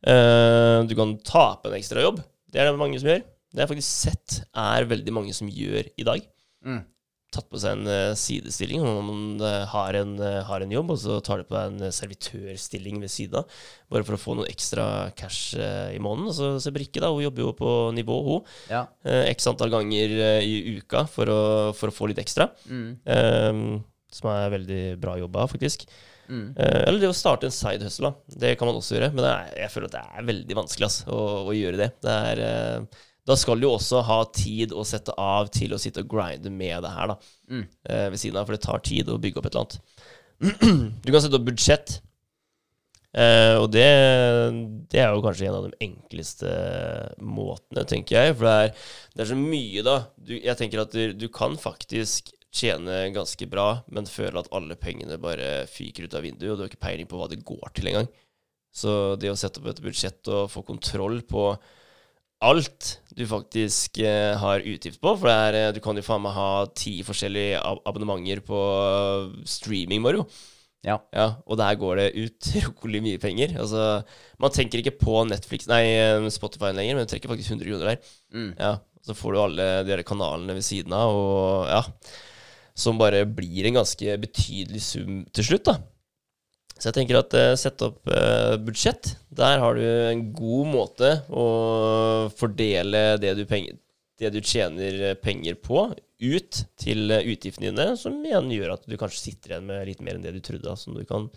Eh, du kan tape en ekstra jobb. Det er det mange som gjør. Det har jeg faktisk sett er veldig mange som gjør i dag.
Mm.
Tatt på seg en eh, sidestilling man eh, har, en, eh, har en jobb, og så tar du på deg en servitørstilling ved siden av, bare for å få noe ekstra cash i måneden. Og så ser Brikke, da, hun jobber jo på nivå, hun.
Ja.
X antall ganger i uka for å, for å få litt ekstra.
Mm.
Eh, som er veldig bra jobba, faktisk.
Mm.
Uh, eller det å starte en side hustle, da. Det kan man også gjøre. Men er, jeg føler at det er veldig vanskelig ass, å, å gjøre det. det er, eh, da skal du jo også ha tid å sette av til å sitte og grinde med det her da,
Mm.
eh, ved siden av, for det tar tid å bygge opp et eller annet. Du kan sette opp budsjett, eh, og det, det er jo kanskje en av de enkleste måtene, tenker jeg. For det er, det er så mye, da. Du, jeg tenker at du, du kan faktisk tjene ganske bra, men føle at alle pengene bare fyker ut av vinduet, og du har ikke peiling på hva det går til engang. Så det å sette opp et budsjett og få kontroll på alt du faktisk eh, har utgift på For det er, eh, du kan jo faen meg ha ti forskjellige ab abonnementer på eh, streaming, Mario.
Ja.
Ja, og der går det utrolig mye penger. Altså, man tenker ikke på Netflix, nei, Spotify lenger, men du trekker faktisk 100 kroner der.
Mm.
Ja, så får du alle de kanalene ved siden av, og ja Som bare blir en ganske betydelig sum til slutt, da. Så jeg tenker at uh, sett opp uh, budsjett. Der har du en god måte å fordele det du, penger, det du tjener eh, penger på, ut til utgiftene dine, som igjen gjør at du kanskje sitter igjen med litt mer enn det du trodde, da, som du kan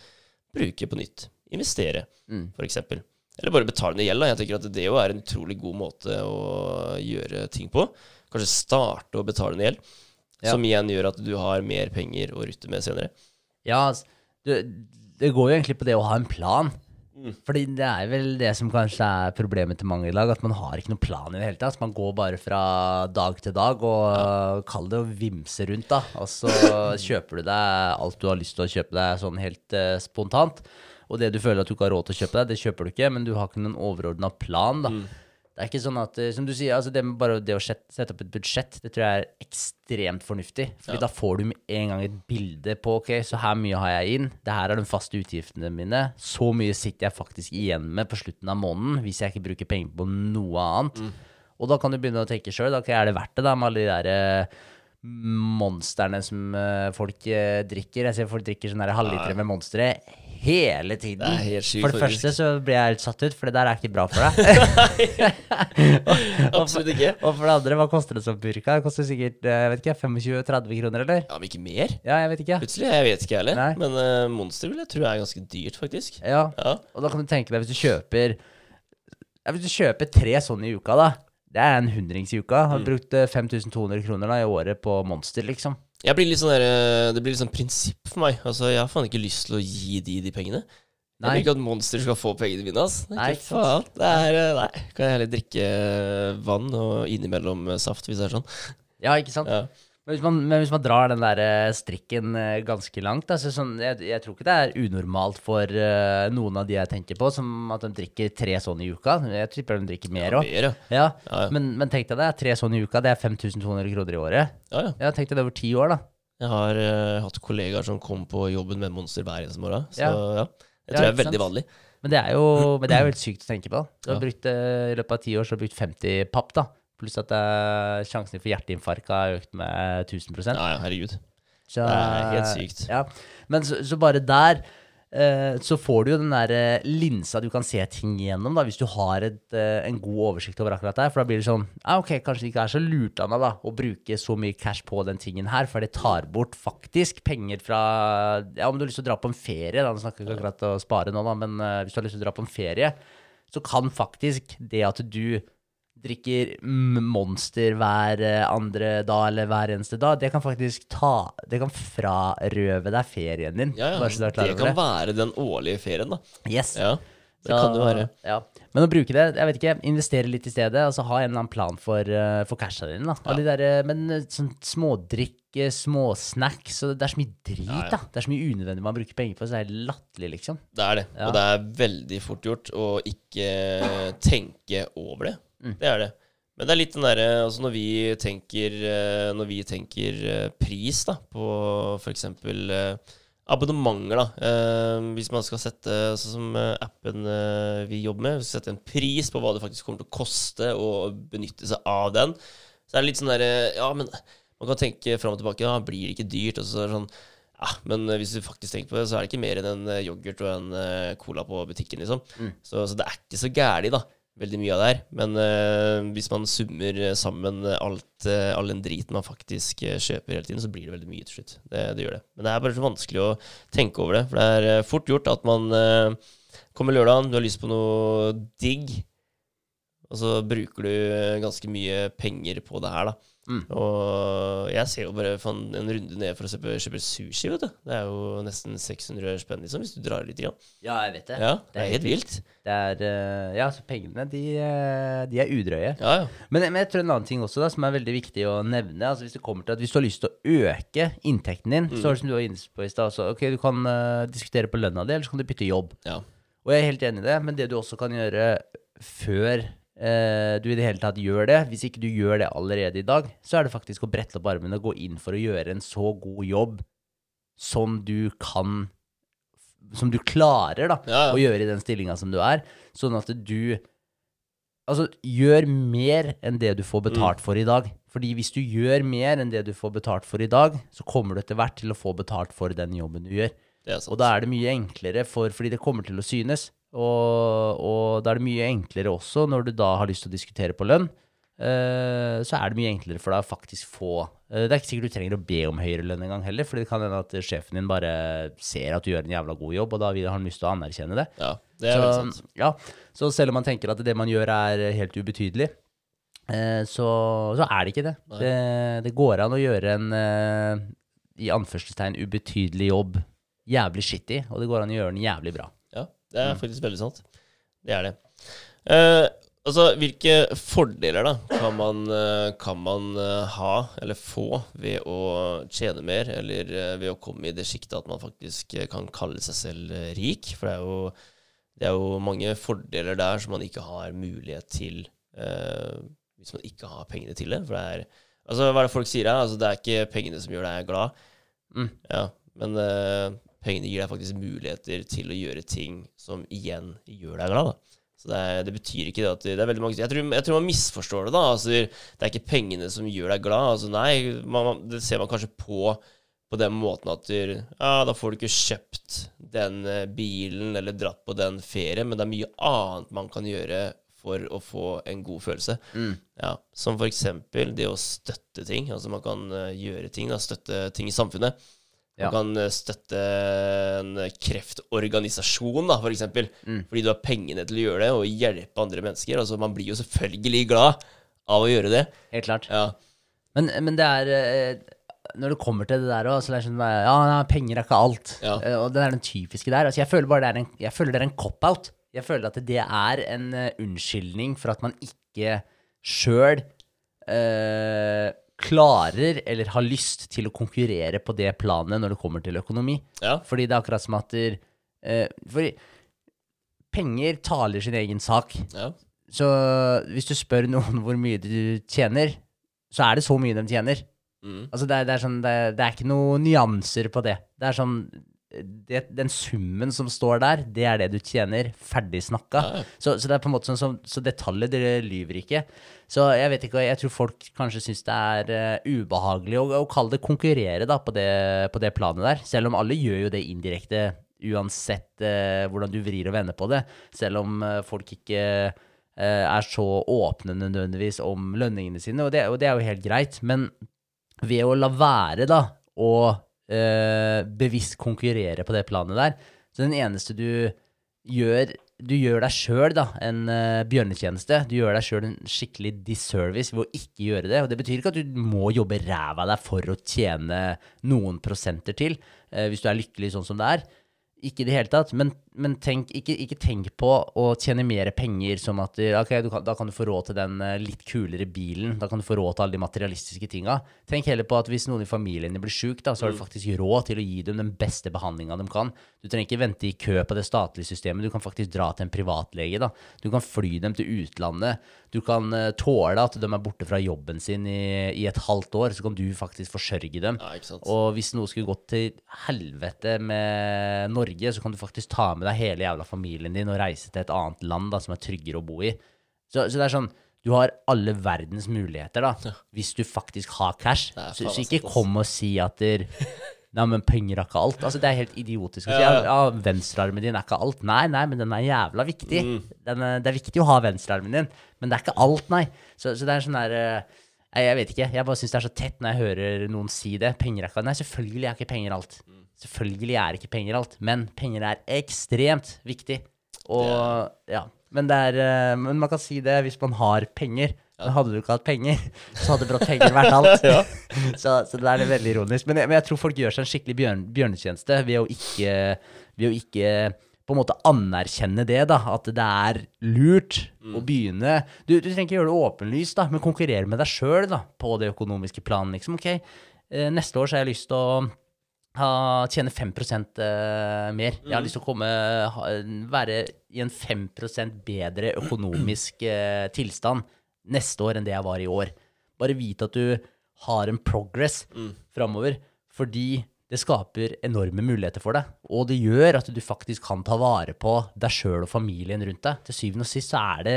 bruke på nytt. Investere,
Mm.
f.eks. Eller bare betale ned gjeld. Jeg tenker at det jo er en utrolig god måte å gjøre ting på. Kanskje starte å betale ned gjeld,
Ja.
som igjen gjør at du har mer penger å rutte med senere.
Ja, du, det går jo egentlig på det å ha en plan.
Mm.
Fordi det er vel det som kanskje er problemet til mange i dag, at man har ikke noen plan i det hele tatt. Man går bare fra dag til dag og kall det å vimse rundt, da. Og så kjøper du deg alt du har lyst til å kjøpe deg sånn helt uh, spontant. Og det du føler at du ikke har råd til å kjøpe deg, det kjøper du ikke, men du har ikke noen overordna plan, da. Det er ikke sånn at, eh, som du sier, altså det med bare det å sette, opp et budsjett, det tror jeg er ekstremt fornuftig. Fordi da får du med en gang et bilde på, ok, så her mye har jeg inn, det her er de faste utgiftene mine, så mye sitter jeg faktisk igjen med på slutten av måneden, hvis jeg ikke bruker penger på noe annet. Og da kan du begynne å tenke sjøl, ok, er det verdt det da, med alle de der monstrene som eh, folk eh, drikker? Jeg ser folk drikker sånne der halvlitere med monstre hele tiden.
Det er helt sykt,
For det
faktisk.
første så blir jeg helt satt ut, for det der er ikke bra for deg.
Absolutt ikke.
Og for det andre, hva koster det som burka? Det koster sikkert eh, jeg vet ikke, 25-30 kroner, eller?
Ja, men ikke mer?
Ja, jeg vet ikke.
Plutselig, jeg vet ikke heller.
Nei.
Men uh, monster vil jeg tro er ganske dyrt, faktisk.
Ja,
Ja.
og da kan du tenke deg hvis du kjøper Hvis du kjøper tre sånne i uka, da. Det er en hundrings i uka. Har du brukt eh, 5200 kroner da i året på Monster, liksom.
Jeg blir litt sånn der, eh, det blir litt sånn prinsipp for meg. Altså, Jeg har faen ikke lyst til å gi de de pengene. Jeg
Nei.
vil ikke at monster skal få pengene mine. ass. Nei,
Nei,
ikke faen. Det er, eh, nei. Kan jeg heller drikke eh, vann og innimellom saft, hvis det er sånn.
Ja, ikke sant?
Ja.
Men hvis, man, men hvis man drar den der eh, strikken eh, ganske langt altså så sånn, jeg, jeg tror ikke det er unormalt for uh, noen av de jeg tenker på, som at de drikker tre sånne i uka. Jeg tipper de drikker mer òg.
Ja.
Ja,
Ja, ja.
men, men tenk deg det, tre sånne i uka, det er 5200 kroner i året.
ja, ja.
Tenk deg det over ti år, da.
Jeg har uh, hatt kollegaer som kom på jobben med monster hver eneste morgen. Så ja, det tror jeg er veldig
sant?
vanlig.
Men det er jo, men det er jo helt sykt å tenke på. Du har brukt, uh, I løpet av ti år så har du brukt 50 papp, da. Pluss at uh, sjansen for hjerteinfarkt har økt med 1000
Ja, ja, herregud.
Så,
Det er helt sykt.
Ja. Men så, så bare der uh, så får du jo den der eh, linsa du kan se ting gjennom, da, hvis du har et, uh, en god oversikt over akkurat det. For da blir det sånn ja, Ok, kanskje det ikke er så lurt av meg da, å bruke så mye cash på den tingen her, for det tar bort faktisk penger fra Ja, om du har lyst til å dra på en ferie, da, nå snakker vi ikke akkurat å spare nå, da, men hvis du har lyst til å dra på en ferie, så kan faktisk det at du drikker Monster hver eh, andre dag eller hver eneste dag, det kan faktisk ta Det kan frarøve deg ferien din.
Ja, ja.
så
Det kan være den årlige ferien, da.
Yes.
Ja, det
Så-
kan det være.
Ja. Men å bruke det, jeg vet ikke, investere litt i stedet, altså ha en eller annen plan for, uh, for casha dine. da. Ja. de der, eh, men eh, sånn smådrikk, eh, småsnacks, og det er så mye drit,
Ja, ja.
da. Det er så mye unødvendig man bruker penger på, så det er latterlig, liksom.
Det er det. Og det er veldig fort gjort å ikke tenke over det.
Mm.
Det er det. Men det er litt den derre altså Når vi tenker, eh, når vi tenker eh, pris da, på f.eks. abonnementer, da. Eh, Hvis man skal sette, sånn som eh, appen eh, vi jobber med, sette en pris på hva det faktisk kommer til å koste å benytte seg av den, så er det litt sånn derre Ja, men man kan tenke fram og tilbake. Ja, blir det ikke dyrt? Og så er det sånn ja, men eh, hvis du faktisk tenker på det, så er det ikke mer enn en eh, yoghurt og en eh, cola på butikken, liksom.
Mm.
Så, så det er ikke så gæli, da. Veldig mye av det her. Men uh, hvis man summer eh, sammen alt, uh, all den driten man faktisk uh, kjøper hele tiden, så blir det veldig mye til slutt. Det, det gjør det. Men det er bare så vanskelig å tenke over det. For det er eh, fort gjort at man eh, kommer lørdagen, du har lyst på noe digg, og så bruker du eh, ganske mye penger på det her, da.
Mm.
Og jeg ser jo bare en runde ned for å kjøpe, kjøpe sushi, vet du. Det er jo nesten 600 spenn, liksom, hvis du drar litt. Igjen.
Ja, jeg vet det.
Ja, det er helt vilt.
Det er, eh, ja, så pengene, de, eh, de er udrøye.
Ja, ja.
Men, men jeg tror en annen ting også da, som er veldig viktig å nevne, altså hvis det kommer til at hvis du har lyst til å øke inntekten din, så er det som du var inne på i stad, ok, du kan uh, diskutere på lønna di, eller så kan du bytte jobb.
ja.
Og jeg er helt enig i det, men det du også kan gjøre før eh, du i det hele tatt gjør det, hvis ikke du gjør det allerede i dag, så er det faktisk å brette opp armene og gå inn for å gjøre en så god jobb som du kan som du klarer da,
Ja, ja.
å gjøre i den stillinga som du er. Sånn at du Altså, gjør mer enn det du får betalt for i dag. Fordi hvis du gjør mer enn det du får betalt for i dag, så kommer du etter hvert til å få betalt for den jobben du gjør. Og da er det mye enklere, for, fordi det kommer til å synes. Og, og da er det mye enklere også når du da har lyst til å diskutere på lønn. eh, så er det mye enklere for deg å faktisk få eh, Det er ikke sikkert du trenger å be om høyere lønn engang heller, for det kan hende at sjefen din bare ser at du gjør en jævla god jobb, og da har han lyst til å anerkjenne det.
Ja, det er
Så,
sant.
ja, så selv om man tenker at det man gjør er helt ubetydelig, eh, så, så er det ikke det. det. Det går an å gjøre en eh, i anførselstegn ubetydelig jobb jævlig shitty, og det går an å gjøre den jævlig bra.
Det er faktisk veldig sant. Det er det. Eh, altså, hvilke fordeler da kan man, eh, kan man eh, ha eller få ved å tjene mer, eller eh, ved å komme i det sjiktet at man faktisk kan kalle seg selv rik? For det er, jo, det er jo mange fordeler der som man ikke har mulighet til eh, hvis man ikke har pengene til det. For det er Altså, hva er det folk sier her? Altså, det er ikke pengene som gjør deg glad.
Mm.
Ja, men eh, pengene gir deg faktisk muligheter til å gjøre ting som igjen gjør deg glad. Da. Så det, er, det betyr ikke det at det er veldig mange jeg tror, jeg tror man misforstår det. da altså, Det er ikke pengene som gjør deg glad. Altså, nei, man, det ser man kanskje på på den måten at du, ja, da får du ikke kjøpt den eh, bilen eller dratt på den ferien, men det er mye annet man kan gjøre for å få en god følelse. Ja, som for eksempel det å støtte ting. Altså man kan eh, gjøre ting, da, støtte ting i samfunnet.
Ja.
kan eh, støtte en kreftorganisasjon, da, for eksempel. Fordi du har pengene til å gjøre det, og hjelpe andre mennesker. Altså, man blir jo selvfølgelig glad av å gjøre det.
Helt klart.
Ja,
Men, men det er eh, Når det kommer til det der òg, så er det sånn Ja, nei, penger er ikke alt.
Ja.
Eh, Og det er den typiske der. Altså, jeg føler bare det er en, jeg føler det er en cop-out. Jeg føler at det er en unnskyldning for at man ikke sjøl klarer eller har lyst til å konkurrere på det planet når det kommer til økonomi.
ja,
Fordi det er akkurat som at der, eh, Fordi penger taler sin egen sak.
ja.
Så hvis du spør noen hvor mye du tjener, så er det så mye de tjener.
Mm.
Altså det, er- det, er sånn, det, er- det er ikke noen nyanser på det. Det er sånn det, Den summen som står der, det er det du tjener. Ferdig snakka.
Ja.
Så, så det er på en måte sånn som, Så detaljer, dere lyver ikke. Så jeg vet ikke, jeg tror folk kanskje syns det er uh, ubehagelig å, å kalle det konkurrere da, på det, på det planet der. Selv om alle gjør jo det indirekte, uansett uh, hvordan du vrir og vender på det. Selv om uh, folk ikke er så åpne nødvendigvis om lønningene sine, og det, og det er jo helt greit. Men ved å la være da å eh, bevisst konkurrere på det planet der, så den eneste du gjør du gjør deg sjøl en eh, bjørnetjeneste. Du gjør deg sjøl en skikkelig disservice ved å ikke gjøre det. Og det betyr ikke at du må jobbe ræva av deg for å tjene noen prosenter til, eh, hvis du er lykkelig sånn som det er. Ikke i det hele tatt, men, men tenk, ikke, ikke tenk på å tjene mer penger som at okay, du kan, da kan du få råd til den eh, litt kulere bilen, da kan du få råd til alle de materialistiske tinga. Tenk heller på at hvis noen i familien blir sjuk, så har du faktisk råd til å gi dem den beste behandlinga de kan. Du trenger ikke vente i kø på det statlige systemet, du kan faktisk dra til en privatlege. da. Du kan fly dem til utlandet. Du kan eh, tåle at de er borte fra jobben sin i, i et halvt år, så kan du faktisk forsørge dem.
ja.
Og hvis noe skulle gått til helvete med Norge, så kan du faktisk ta med deg hele jævla familien din og reise til et annet land da, som er tryggere å bo i. Så, så det er sånn, du har alle verdens muligheter da, hvis du faktisk har cash. Så, så ikke kom og si at der, Nei, men penger er ikke alt. Altså, det er helt idiotisk å si.
Ja,
Ja, venstrearmen din er ikke alt. Nei, nei, men den er jævla viktig.
Mm.
Den er, det er viktig å ha venstrearmen din, men det er ikke alt, nei. Så, så det er sånn der eh, Nei, jeg vet ikke. Jeg bare syns det er så tett når jeg hører noen si det. Penger er ikke Nei, selvfølgelig er ikke penger alt. Selvfølgelig er ikke penger alt, men penger er ekstremt viktig. Og ja. Men, det er, eh, men man kan si det hvis man har penger. Men hadde du ikke hatt penger, så hadde brått penger vært alt. så, så det er veldig ironisk. Men jeg, men jeg tror folk gjør seg en skikkelig bjørn, bjørnetjeneste ved å ikke, ved å ikke på en måte anerkjenne det, da. At det er lurt å begynne du, du trenger ikke gjøre det åpenlyst, da, men konkurrere med deg sjøl på det økonomiske planet. Liksom. Ok, eh, neste år så har jeg lyst til å ha, tjene 5 uh, mer. Jeg har lyst til å komme, ha, være i en 5% bedre økonomisk uh, tilstand neste år enn det jeg var i år. Bare vite at du har en progress framover, fordi det skaper enorme muligheter for deg. Og det gjør at du faktisk kan ta vare på deg sjøl og familien rundt deg. Til syvende og sist så er det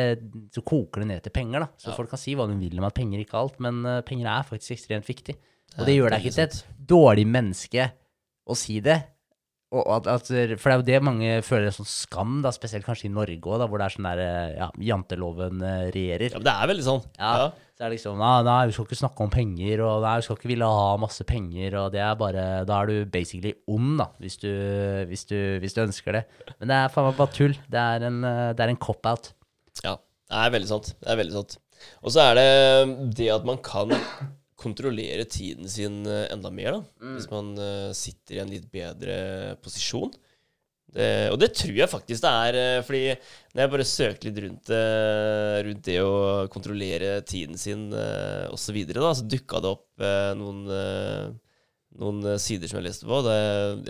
Så koker det ned til penger, da. Så folk kan si hva de vil om at penger ikke er alt, men eh, penger er faktisk ekstremt viktig. Og det gjør deg ikke til et dårlig menneske å si det. Og at, at, for det er jo det mange føler sånn skam, da, spesielt kanskje i Norge òg, hvor det er sånn der eh, ja, janteloven eh, regjerer.
Ja, men det er veldig sånn.
Ja.
Ja.
Så er det liksom nei, nei, vi skal ikke snakke om penger, og nei, vi skal ikke ville ha masse penger, og det er bare Da er du basically ond, da, hvis du, hvis du, hvis du ønsker det. Men det er faen meg bare tull. Det er en, eh, det er en cop-out.
Ja, det er veldig sant. Det er veldig sant. Og så er det det at man kan kontrollere tiden sin eh, enda mer, da. Hvis man eh, sitter i en litt bedre posisjon. Det, og det tror jeg faktisk det er, eh, fordi når jeg bare søker litt rundt, rundt det å kontrollere tiden sin uh, osv., så, så dukka det opp noen, noen sider som jeg leste på. Det,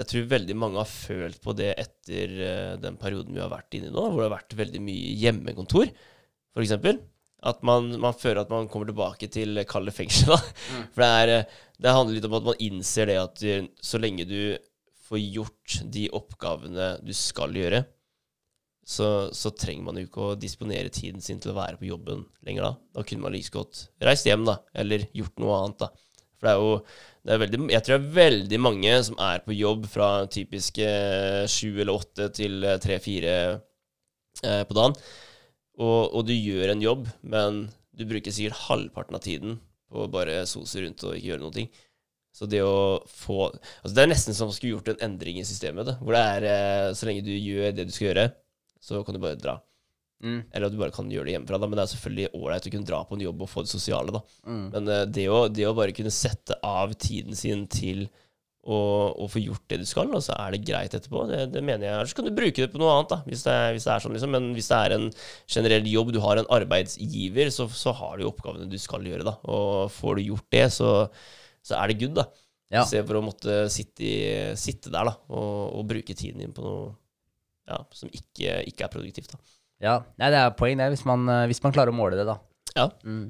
jeg tror veldig mange har følt på det etter den perioden vi har vært inne i nå, hvor det har vært veldig mye hjemmekontor, f.eks. At man, man føler at man kommer tilbake til kalde fengsel. Da. For det, er, eh, det handler litt om at man innser det at eh, så lenge du får gjort de oppgavene du skal gjøre, så, så trenger man jo ikke å disponere tiden sin til å være på jobben lenger da. Da kunne man like godt reist hjem, da, eller gjort noe annet, da. For det er jo det er veldig, Jeg tror det er veldig mange som er på jobb fra typiske sju eller åtte til tre-fire eh, på dagen. Og, og du gjør en jobb, men du bruker sikkert halvparten av tiden på å bare sose rundt og ikke gjøre noen ting. Så det å få Altså Det er nesten som om man skulle gjort en endring i systemet. Da, hvor det er eh, så lenge du gjør det du skal gjøre, så kan du bare dra.
Mm.
Eller at du bare kan gjøre det hjemmefra. Da. Men det er selvfølgelig ålreit å kunne dra på en jobb og få det sosiale. Da.
Mm.
Men eh, det, å, det å bare kunne sette av tiden sin til å, og, få gjort det du skal, og så er det greit etterpå, det, det mener jeg. Ellers kan du bruke det på noe annet, da, hvis det, er- hvis det er sånn, liksom. Men hvis det er en generell jobb, du har en arbeidsgiver, så, så har du oppgavene du skal gjøre, da. Og får du gjort det, så, så er det good, da.
Ja.
for å måtte sitte, i, sitte der, da, og, og bruke tiden din på noe ja, som ikke, ikke er produktivt, da.
Ja, Nei, det er poeng, det, hvis man, hvis man klarer å måle det, da.
Ja,
Mm.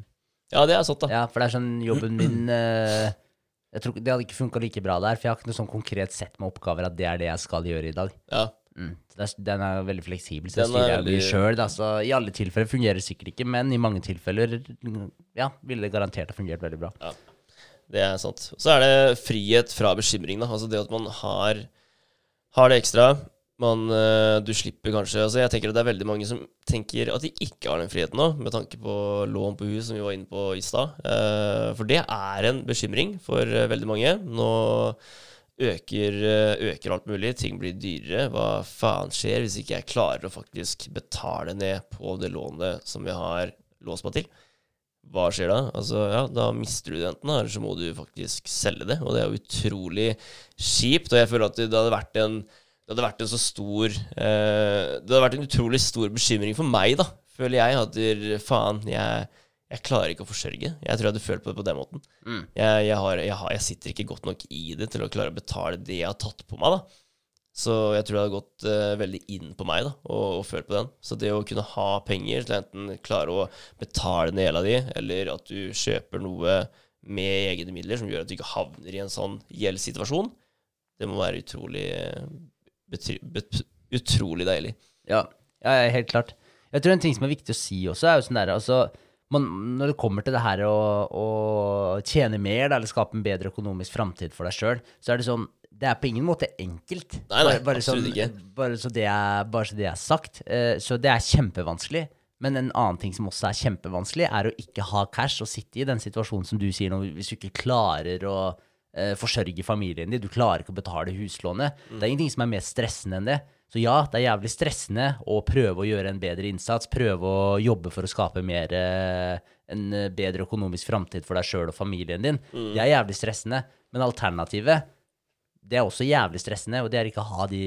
ja det er sant, da.
Ja, for det er sånn jobben min eh, tror, Det hadde ikke funka like bra der, for jeg har ikke noe sånn konkret sett med oppgaver at det er det jeg skal gjøre i dag.
Ja.
Mm. Er, den er veldig fleksibel, så
Den
styrer
er
jeg
veldig-
sjøl. Altså, i alle tilfeller fungerer det sikkert ikke, men i mange tilfeller ja, ville det garantert ha fungert veldig bra.
Det er sant. Så er det frihet fra bekymring. Da. Altså det at man har, har det ekstra. Man, eh, du slipper kanskje altså Jeg tenker at det er veldig mange som tenker at de ikke har den friheten nå, med tanke på lån på hus, som vi var inne på i stad. Eh, For det er en bekymring for eh, veldig mange. Nå øker, øker alt mulig, ting blir dyrere. Hva faen skjer hvis ikke jeg klarer å faktisk betale ned på det lånet som jeg har låst meg til? Hva skjer da? Altså, ja, da mister du det enten, eller så må du faktisk selge det. Og det er jo utrolig kjipt. Og jeg føler at det hadde vært en, det hadde vært en så stor eh, Det hadde vært en utrolig stor bekymring for meg, da, føler jeg. At faen, jeg, jeg klarer ikke å forsørge. Jeg tror jeg hadde følt på det på den måten.
Mm.
Jeg, jeg, har, har, jeg sitter ikke godt nok i det til å klare å betale det jeg har tatt på meg, da. Så jeg tror det hadde gått eh, veldig inn på meg da, og, og følt på den. Så det å kunne ha penger til enten klare å betale ned gjelda di, eller at du kjøper noe med egne midler som gjør at du ikke havner i en sånn gjeldssituasjon, det må være utrolig eh, utrolig deilig.
Ja, ja, helt klart. Jeg tror en ting som er viktig å si også, er jo sånn der, altså man, Når det kommer til det her å, å tjene mer, da, eller skape en bedre økonomisk framtid for deg sjøl, så er det sånn Det er på ingen måte enkelt.
Nei, nei,
bare, bare
absolutt
sånn,
ikke.
Bare så det er, bare så det er sagt. Eh, så det er kjempevanskelig. Men en annen ting som også er kjempevanskelig, er å ikke ha cash og sitte i den situasjonen som du sier nå, hvis du ikke klarer å eh, forsørge familien din, du klarer ikke å betale huslånet. Det er ingenting som er mer stressende enn det. Så ja, det er jævlig stressende å prøve å gjøre en bedre innsats, prøve å jobbe for å skape mer, eh, en bedre økonomisk framtid for deg sjøl og familien din. Det er jævlig stressende. Men alternativet det er også jævlig stressende, og det er ikke å ha, de,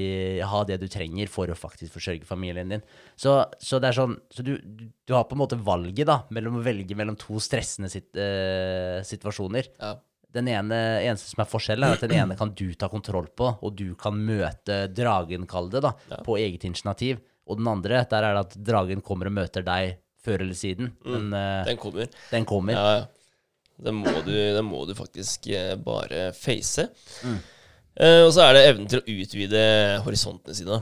ha det du trenger for å faktisk forsørge familien din. Så, så det er sånn, så du, du du har på en måte valget da, mellom å velge mellom to stressende sit, eh, situasjoner.
Ja.
Den ene, eneste som er forskjellen, er at den ene kan du ta kontroll på, og du kan møte dragen, kall det, da, på eget initiativ. Og den andre, der er det at dragen kommer og møter deg før eller siden. Men eh,
Den kommer.
den kommer.
Ja, ja. Den må du, den må du faktisk eh, bare face. Eh, og så er det evnen til å utvide horisontene sine.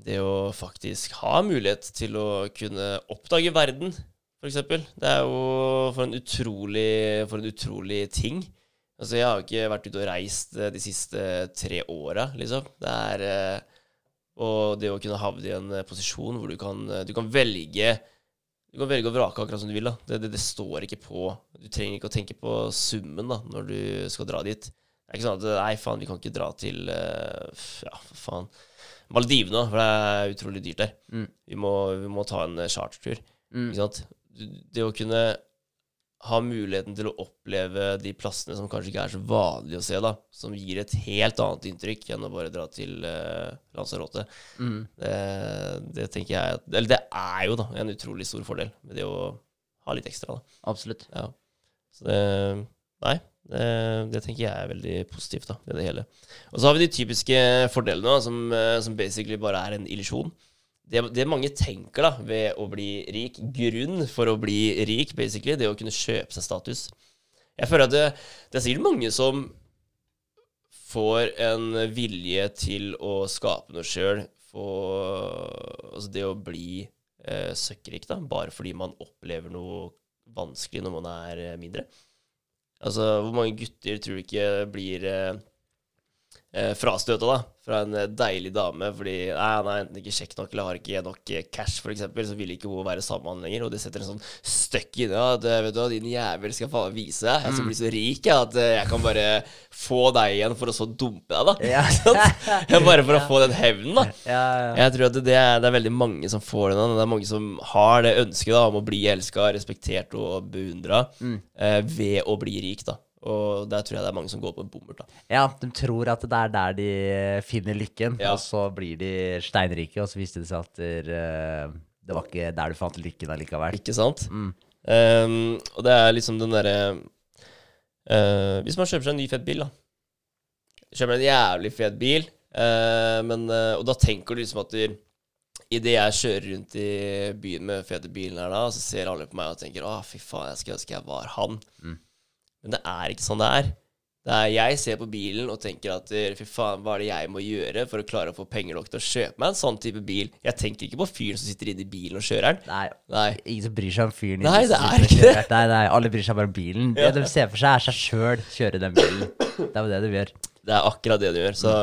Det å faktisk ha mulighet til å kunne oppdage verden, f.eks. Det er jo for en utrolig, for en utrolig ting. Altså, jeg har jo ikke vært ute og reist eh, de siste tre åra, liksom. Det er eh, Og det å kunne havne i en eh, posisjon hvor du kan, eh, du kan velge du kan velge å vrake akkurat som du vil. da. Det, det, det står ikke på Du trenger ikke å tenke på summen da, når du skal dra dit. Det er ikke sånn at Nei, faen, vi kan ikke dra til eh, Ja, faen. Maldivene, for det er utrolig dyrt der.
Mm.
Vi, må, vi må ta en eh, chartertur.
Mm.
Ikke sant? Det å kunne ha muligheten til å oppleve de plassene som kanskje ikke er så vanlige å se, da, som gir et helt annet inntrykk enn å bare dra til uh, Lanzarote.
Mm.
Det, det tenker jeg at- Eller det er jo da en utrolig stor fordel med det å ha litt ekstra. da.
Absolutt.
Ja. Så det Nei, det, det tenker jeg er veldig positivt da, ved det hele. Og så har vi de typiske fordelene, da, som, eh, som basically bare er en illusjon. Det, det mange tenker da ved å bli rik, grunn for å bli rik, basically, det å kunne kjøpe seg status. Jeg føler at det, det er sikkert mange som får en vilje til å skape noe sjøl, altså det å bli eh, søkkrik, da, bare fordi man opplever noe vanskelig når man er eh, mindre. Altså, hvor mange gutter tror du ikke blir eh, eh, frastøta da, fra en eh, deilig dame fordi nei, han er enten ikke kjekk nok eller har ikke nok eh, cash, eksempel, så vil ikke hun være sammen med han lenger. Og det setter en sånn støkk inni ja, det, vet du hva, din jævel skal faen vise deg. Jeg skal bli så rik ja, at eh, jeg kan bare få deg igjen for å så dumpe deg, da.
Ja.
Bare for å få den hevnen, da.
Ja, ja.
Jeg tror at det er, det er veldig mange som får den. Det er mange som har det ønsket da, om å bli elska, respektert og beundra eh, ved å bli rik. da. Og der tror jeg det er mange som går på en bommert. da.
Ja, de tror at det er der de finner lykken,
Ja.
og så blir de steinrike, og så viste det seg at der, eh, det var ikke der du fant lykken allikevel.
Ikke sant?
Mm.
Um, og det er liksom den derre uh, Hvis man kjøper seg en ny fet bil, da. Kjøper en jævlig fet bil, uh, men, og da tenker du liksom at du Idet jeg kjører rundt i byen med fete bilen her, da, så ser alle på meg og tenker 'Å, fy faen, jeg skulle ønske jeg var han'. Men det er ikke sånn det er. Det er jeg ser på bilen og tenker at fy faen, hva er det jeg må gjøre for å klare å få penger nok til å kjøpe meg en sånn type bil? Jeg tenker ikke på fyren som sitter inne i bilen og kjører den.
Nei,
Nei.
ingen som bryr seg om fyren.
Nei, det er ikke
det. Nei, nei, alle bryr seg bare om bilen. Det de ser for seg, er seg sjøl kjøre den bilen. Det er jo det de gjør.
Det er akkurat det du gjør. Så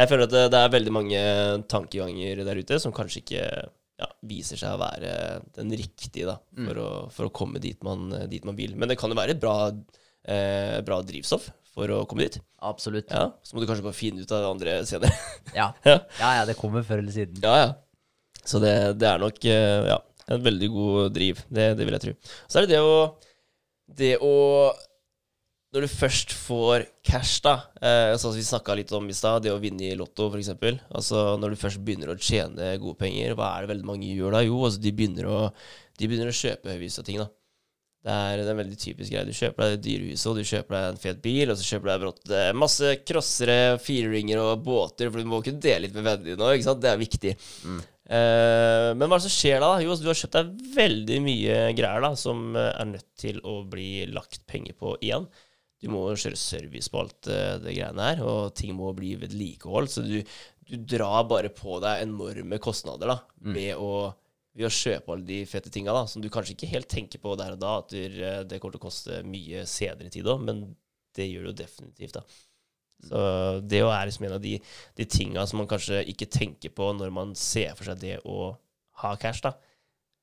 jeg føler at det, det er veldig mange tankeganger der ute som kanskje ikke ja, viser seg å være den riktige da, for, å, for å komme dit man, dit man vil. Men det kan jo være et bra, eh, bra drivstoff for å komme dit.
Absolutt.
Ja, Så må du kanskje bare finne ut av det andre senere.
Ja.
ja.
ja, ja, det kommer før eller siden.
ja, ja. Så det, det er nok eh, ja, en veldig god driv. Det, det vil jeg tro. Så er det det å Det å Når du først får cash, da eh, Sånn som vi snakka litt om i stad, det å vinne i Lotto, f.eks. Altså, når du først begynner å tjene gode penger, hva er det veldig mange gjør da? Jo, altså, de begynner å, de begynner å kjøpe høyvis av ting, da. Det er, det er en veldig typisk greie. Du kjøper deg et dyrehus, og du kjøper deg en fet bil, og så kjøper du deg brått eh, masse crossere, fireringer og båter, for du må kunne dele litt med vennene dine òg, ikke sant? Det er viktig. Eh, men hva er det som skjer da? Jo, altså, du har kjøpt deg veldig mye greier da, som eh, er nødt til å bli lagt penger på igjen. Du må kjøre service på alt eh, det greiene her, og ting må bli vedlikeholdt. Så du, du drar bare på deg enorme kostnader da, ved, å, ved å kjøpe alle de fete tinga da, som du kanskje ikke helt tenker på der og da, at du, eh, det kommer til å koste mye senere i tid òg, men det gjør det jo definitivt. da. Så det er liksom en av de, de tinga som man kanskje ikke tenker på når man ser for seg det å ha cash, da.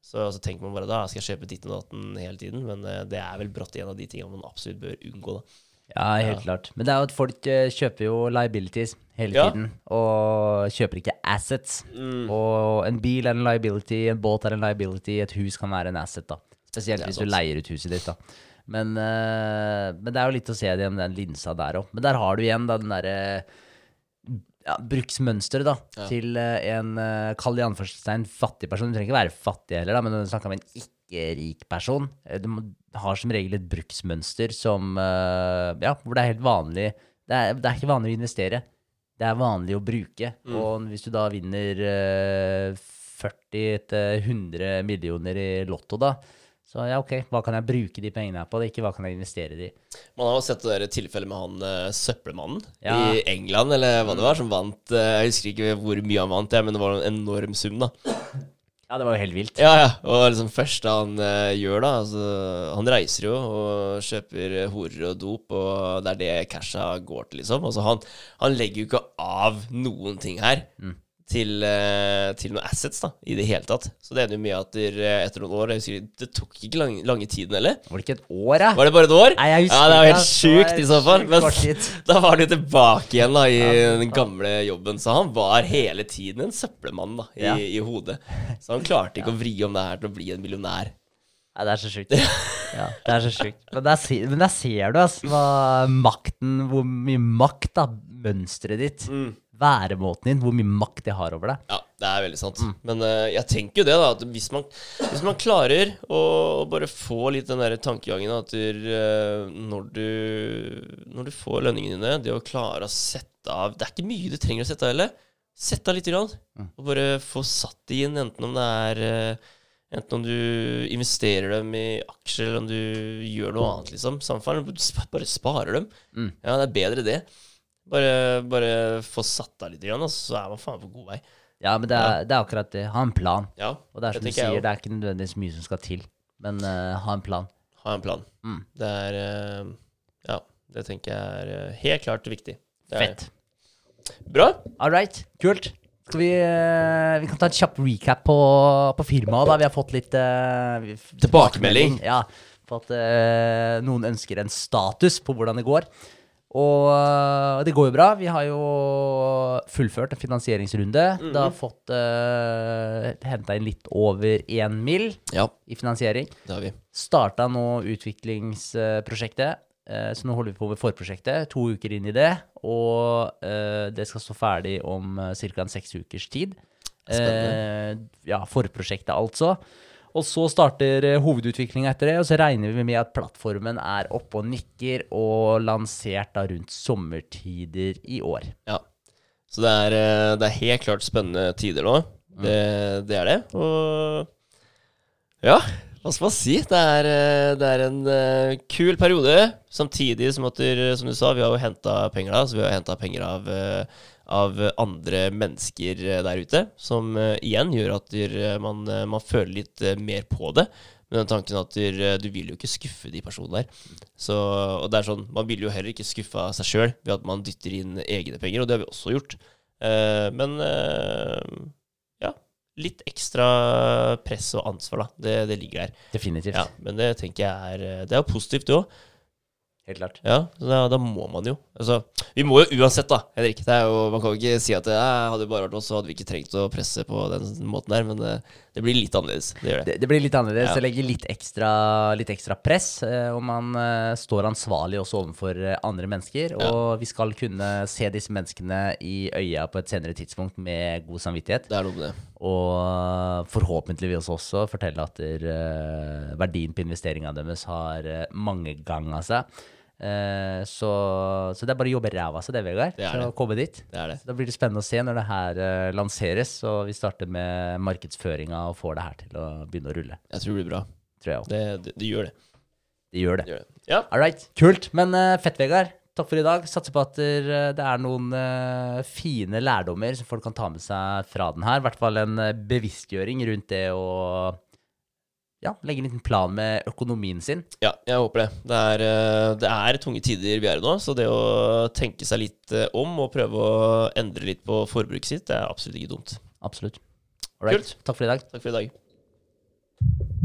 Så, så tenker man bare da skal jeg kjøpe ditten og datten hele tiden, men eh, det er vel brått en av de tingene man absolutt bør unngå, da.
Ja, helt klart. Men det er jo at folk eh, kjøper jo liabilities hele
Ja.
tiden, og kjøper ikke assets.
Mm.
Og en bil er en liability, en båt er en liability, et hus kan være en asset, da. Spesielt hvis du leier ut huset ditt, da. Men, eh, men det er jo litt å se det gjennom den linsa der òg. Men der har du igjen da den derre ja, bruksmønsteret da,
Ja.
til eh, en, uh, kall i anførselstegn, fattig person. Du trenger ikke være fattig heller, da, men du snakker om en ikke-rik person, eh, du har som regel et bruksmønster som, eh, ja, hvor det er helt vanlig, det er, det er ikke vanlig å investere. Det er vanlig å bruke, og hvis du da vinner eh, 40 til 100 millioner i lotto da, Så ja, ok, hva kan jeg bruke de pengene her på? Ikke hva kan jeg investere de?
Man har jo sett det tilfellet med han uh, søppelmannen
Ja.
i England, eller hva det var, som vant uh, Jeg husker ikke hvor mye han vant, men det var en enorm sum, da.
Ja, det var jo helt vilt.
Ja, ja. Og liksom første han uh, gjør, da altså, Han reiser jo og kjøper horer og dop, og det er det casha går til, liksom. Altså, han, han legger jo ikke av noen ting her. Til, eh, til noen assets, da, i det hele tatt. Så det ender jo med at eh, etter noen år jeg husker, Det tok ikke lang, lange tiden, heller.
Var det ikke et år, da?
Var det bare et år?
Nei, jeg husker
ja, det var helt
ass.
Sjukt i så fall. Men da var han jo tilbake igjen da i den gamle jobben. Så han var hele tiden en søppelmann da i,
Ja.
i hodet. Så han klarte ikke å vri om det her til å bli en millionær.
Nei, det er så sjukt. Ja, det er så sjukt. Men der, men der ser du altså, hva makten Hvor mye makt da, mønsteret ditt,
Mm.
Væremåten din, hvor mye makt jeg har over deg.
Ja, det er veldig sant. Men uh, jeg tenker jo det, da. At hvis man, hvis man klarer å, å bare få litt den der tankegangen at du, uh, når, du, når du får lønningene dine, det å klare å sette av Det er ikke mye du trenger å sette av heller. Sett av lite grann. Og bare få satt det inn, enten om det er uh, Enten om du investerer dem i aksjer, eller om du gjør noe annet, liksom. Samfunn, bare sparer dem.
Mm.
Ja, det er bedre det. Bare, bare få satt deg litt, igjen, og så er man faen på god vei.
Ja, men det er, det er akkurat det. Ha en plan.
Ja,
Og det er som du sier, det er ikke nødvendigvis mye som skal til, men uh, ha en plan.
Ha en plan.
Mm.
Det er uh, Ja, det tenker jeg er uh, helt klart viktig. Det er
Fett.
Bra.
All right, kult. Vi, vi kan ta et kjapp recap på, på firmaet. da. Vi har fått litt
Tilbakemelding.
Ja, på at noen ønsker en status på hvordan det går. Og eh, det går jo bra. Vi har jo fullført en finansieringsrunde.
Mhm.
Det har fått uh, henta inn litt over én mill.
Ja,
i finansiering.
det har vi.
Starta nå utviklingsprosjektet. Uh, Så nå holder vi på med forprosjektet, to uker inn i det. Og uh, det skal stå ferdig om ca. en seks ukers tid. Eh, ja, forprosjektet altså. Og så starter uh, hovedutviklinga etter det, og så regner vi med at plattformen er oppe og nikker og lansert da rundt sommertider i år.
Ja. Så det er, eh, det er helt klart spennende tider nå. Det, det er det. Og ja, hva skal man si? Det er, eh, det er en eh, kul periode. Samtidig som at, som du sa, vi har jo henta penger da. Så vi har henta penger av, eh, av andre mennesker eh, der ute. Som eh, igjen gjør at eh, man, man føler litt mer på det. Med den tanken at du vil jo ikke skuffe de personene der. Så, og det er sånn, Man vil jo heller ikke skuffe seg sjøl ved at man dytter inn egne penger, og det har vi også gjort. Eh, men ja, litt ekstra press og ansvar, da. Det, det ligger der.
Definitivt.
Ja, men det tenker jeg er Det er jo positivt, det òg.
Helt klart.
Ja, da, da må man jo. Altså, vi må jo uansett, da, Henrik. Det er jo, man kan jo ikke si at det hadde bare vært oss, så hadde vi ikke trengt å presse på den måten der. Men det, det blir litt annerledes. Det gjør det.
Det, det blir litt annerledes.
Ja.
Det legger litt ekstra, litt ekstra press, eh, og man eh, står ansvarlig også overfor eh, andre mennesker. Og vi skal kunne se disse menneskene i øya på et senere tidspunkt med god samvittighet.
Det er noe med det.
Og forhåpentligvis også fortelle at der, eh, verdien på investeringa deres har uh, mangeganga seg. Eh, så, så det er bare å jobbe ræva seg, det, Vegard.
Det
for å komme dit.
Det er det.
Så Da blir det spennende å se når det her eh, lanseres, og vi starter med markedsføringa og får det her til å begynne å rulle.
Jeg tror det blir bra.
Tror jeg.
Det, det, det gjør det.
Det gjør det.
det, gjør det. Ja.
All right, kult. Men uh, fett, Vegard. Takk for i dag. Satser på at eh, det er noen uh, fine lærdommer som folk kan ta med seg fra den her. I hvert fall en bevisstgjøring rundt det å ja, legge en liten plan med økonomien sin.
Ja, jeg håper det. Det er, eh, det er tunge tider vi er i nå, så det å tenke seg litt eh, om og prøve å endre litt på forbruket sitt, det er absolutt ikke dumt.
Absolutt. Alright.
Kult.
Takk for i dag.
Takk for i dag.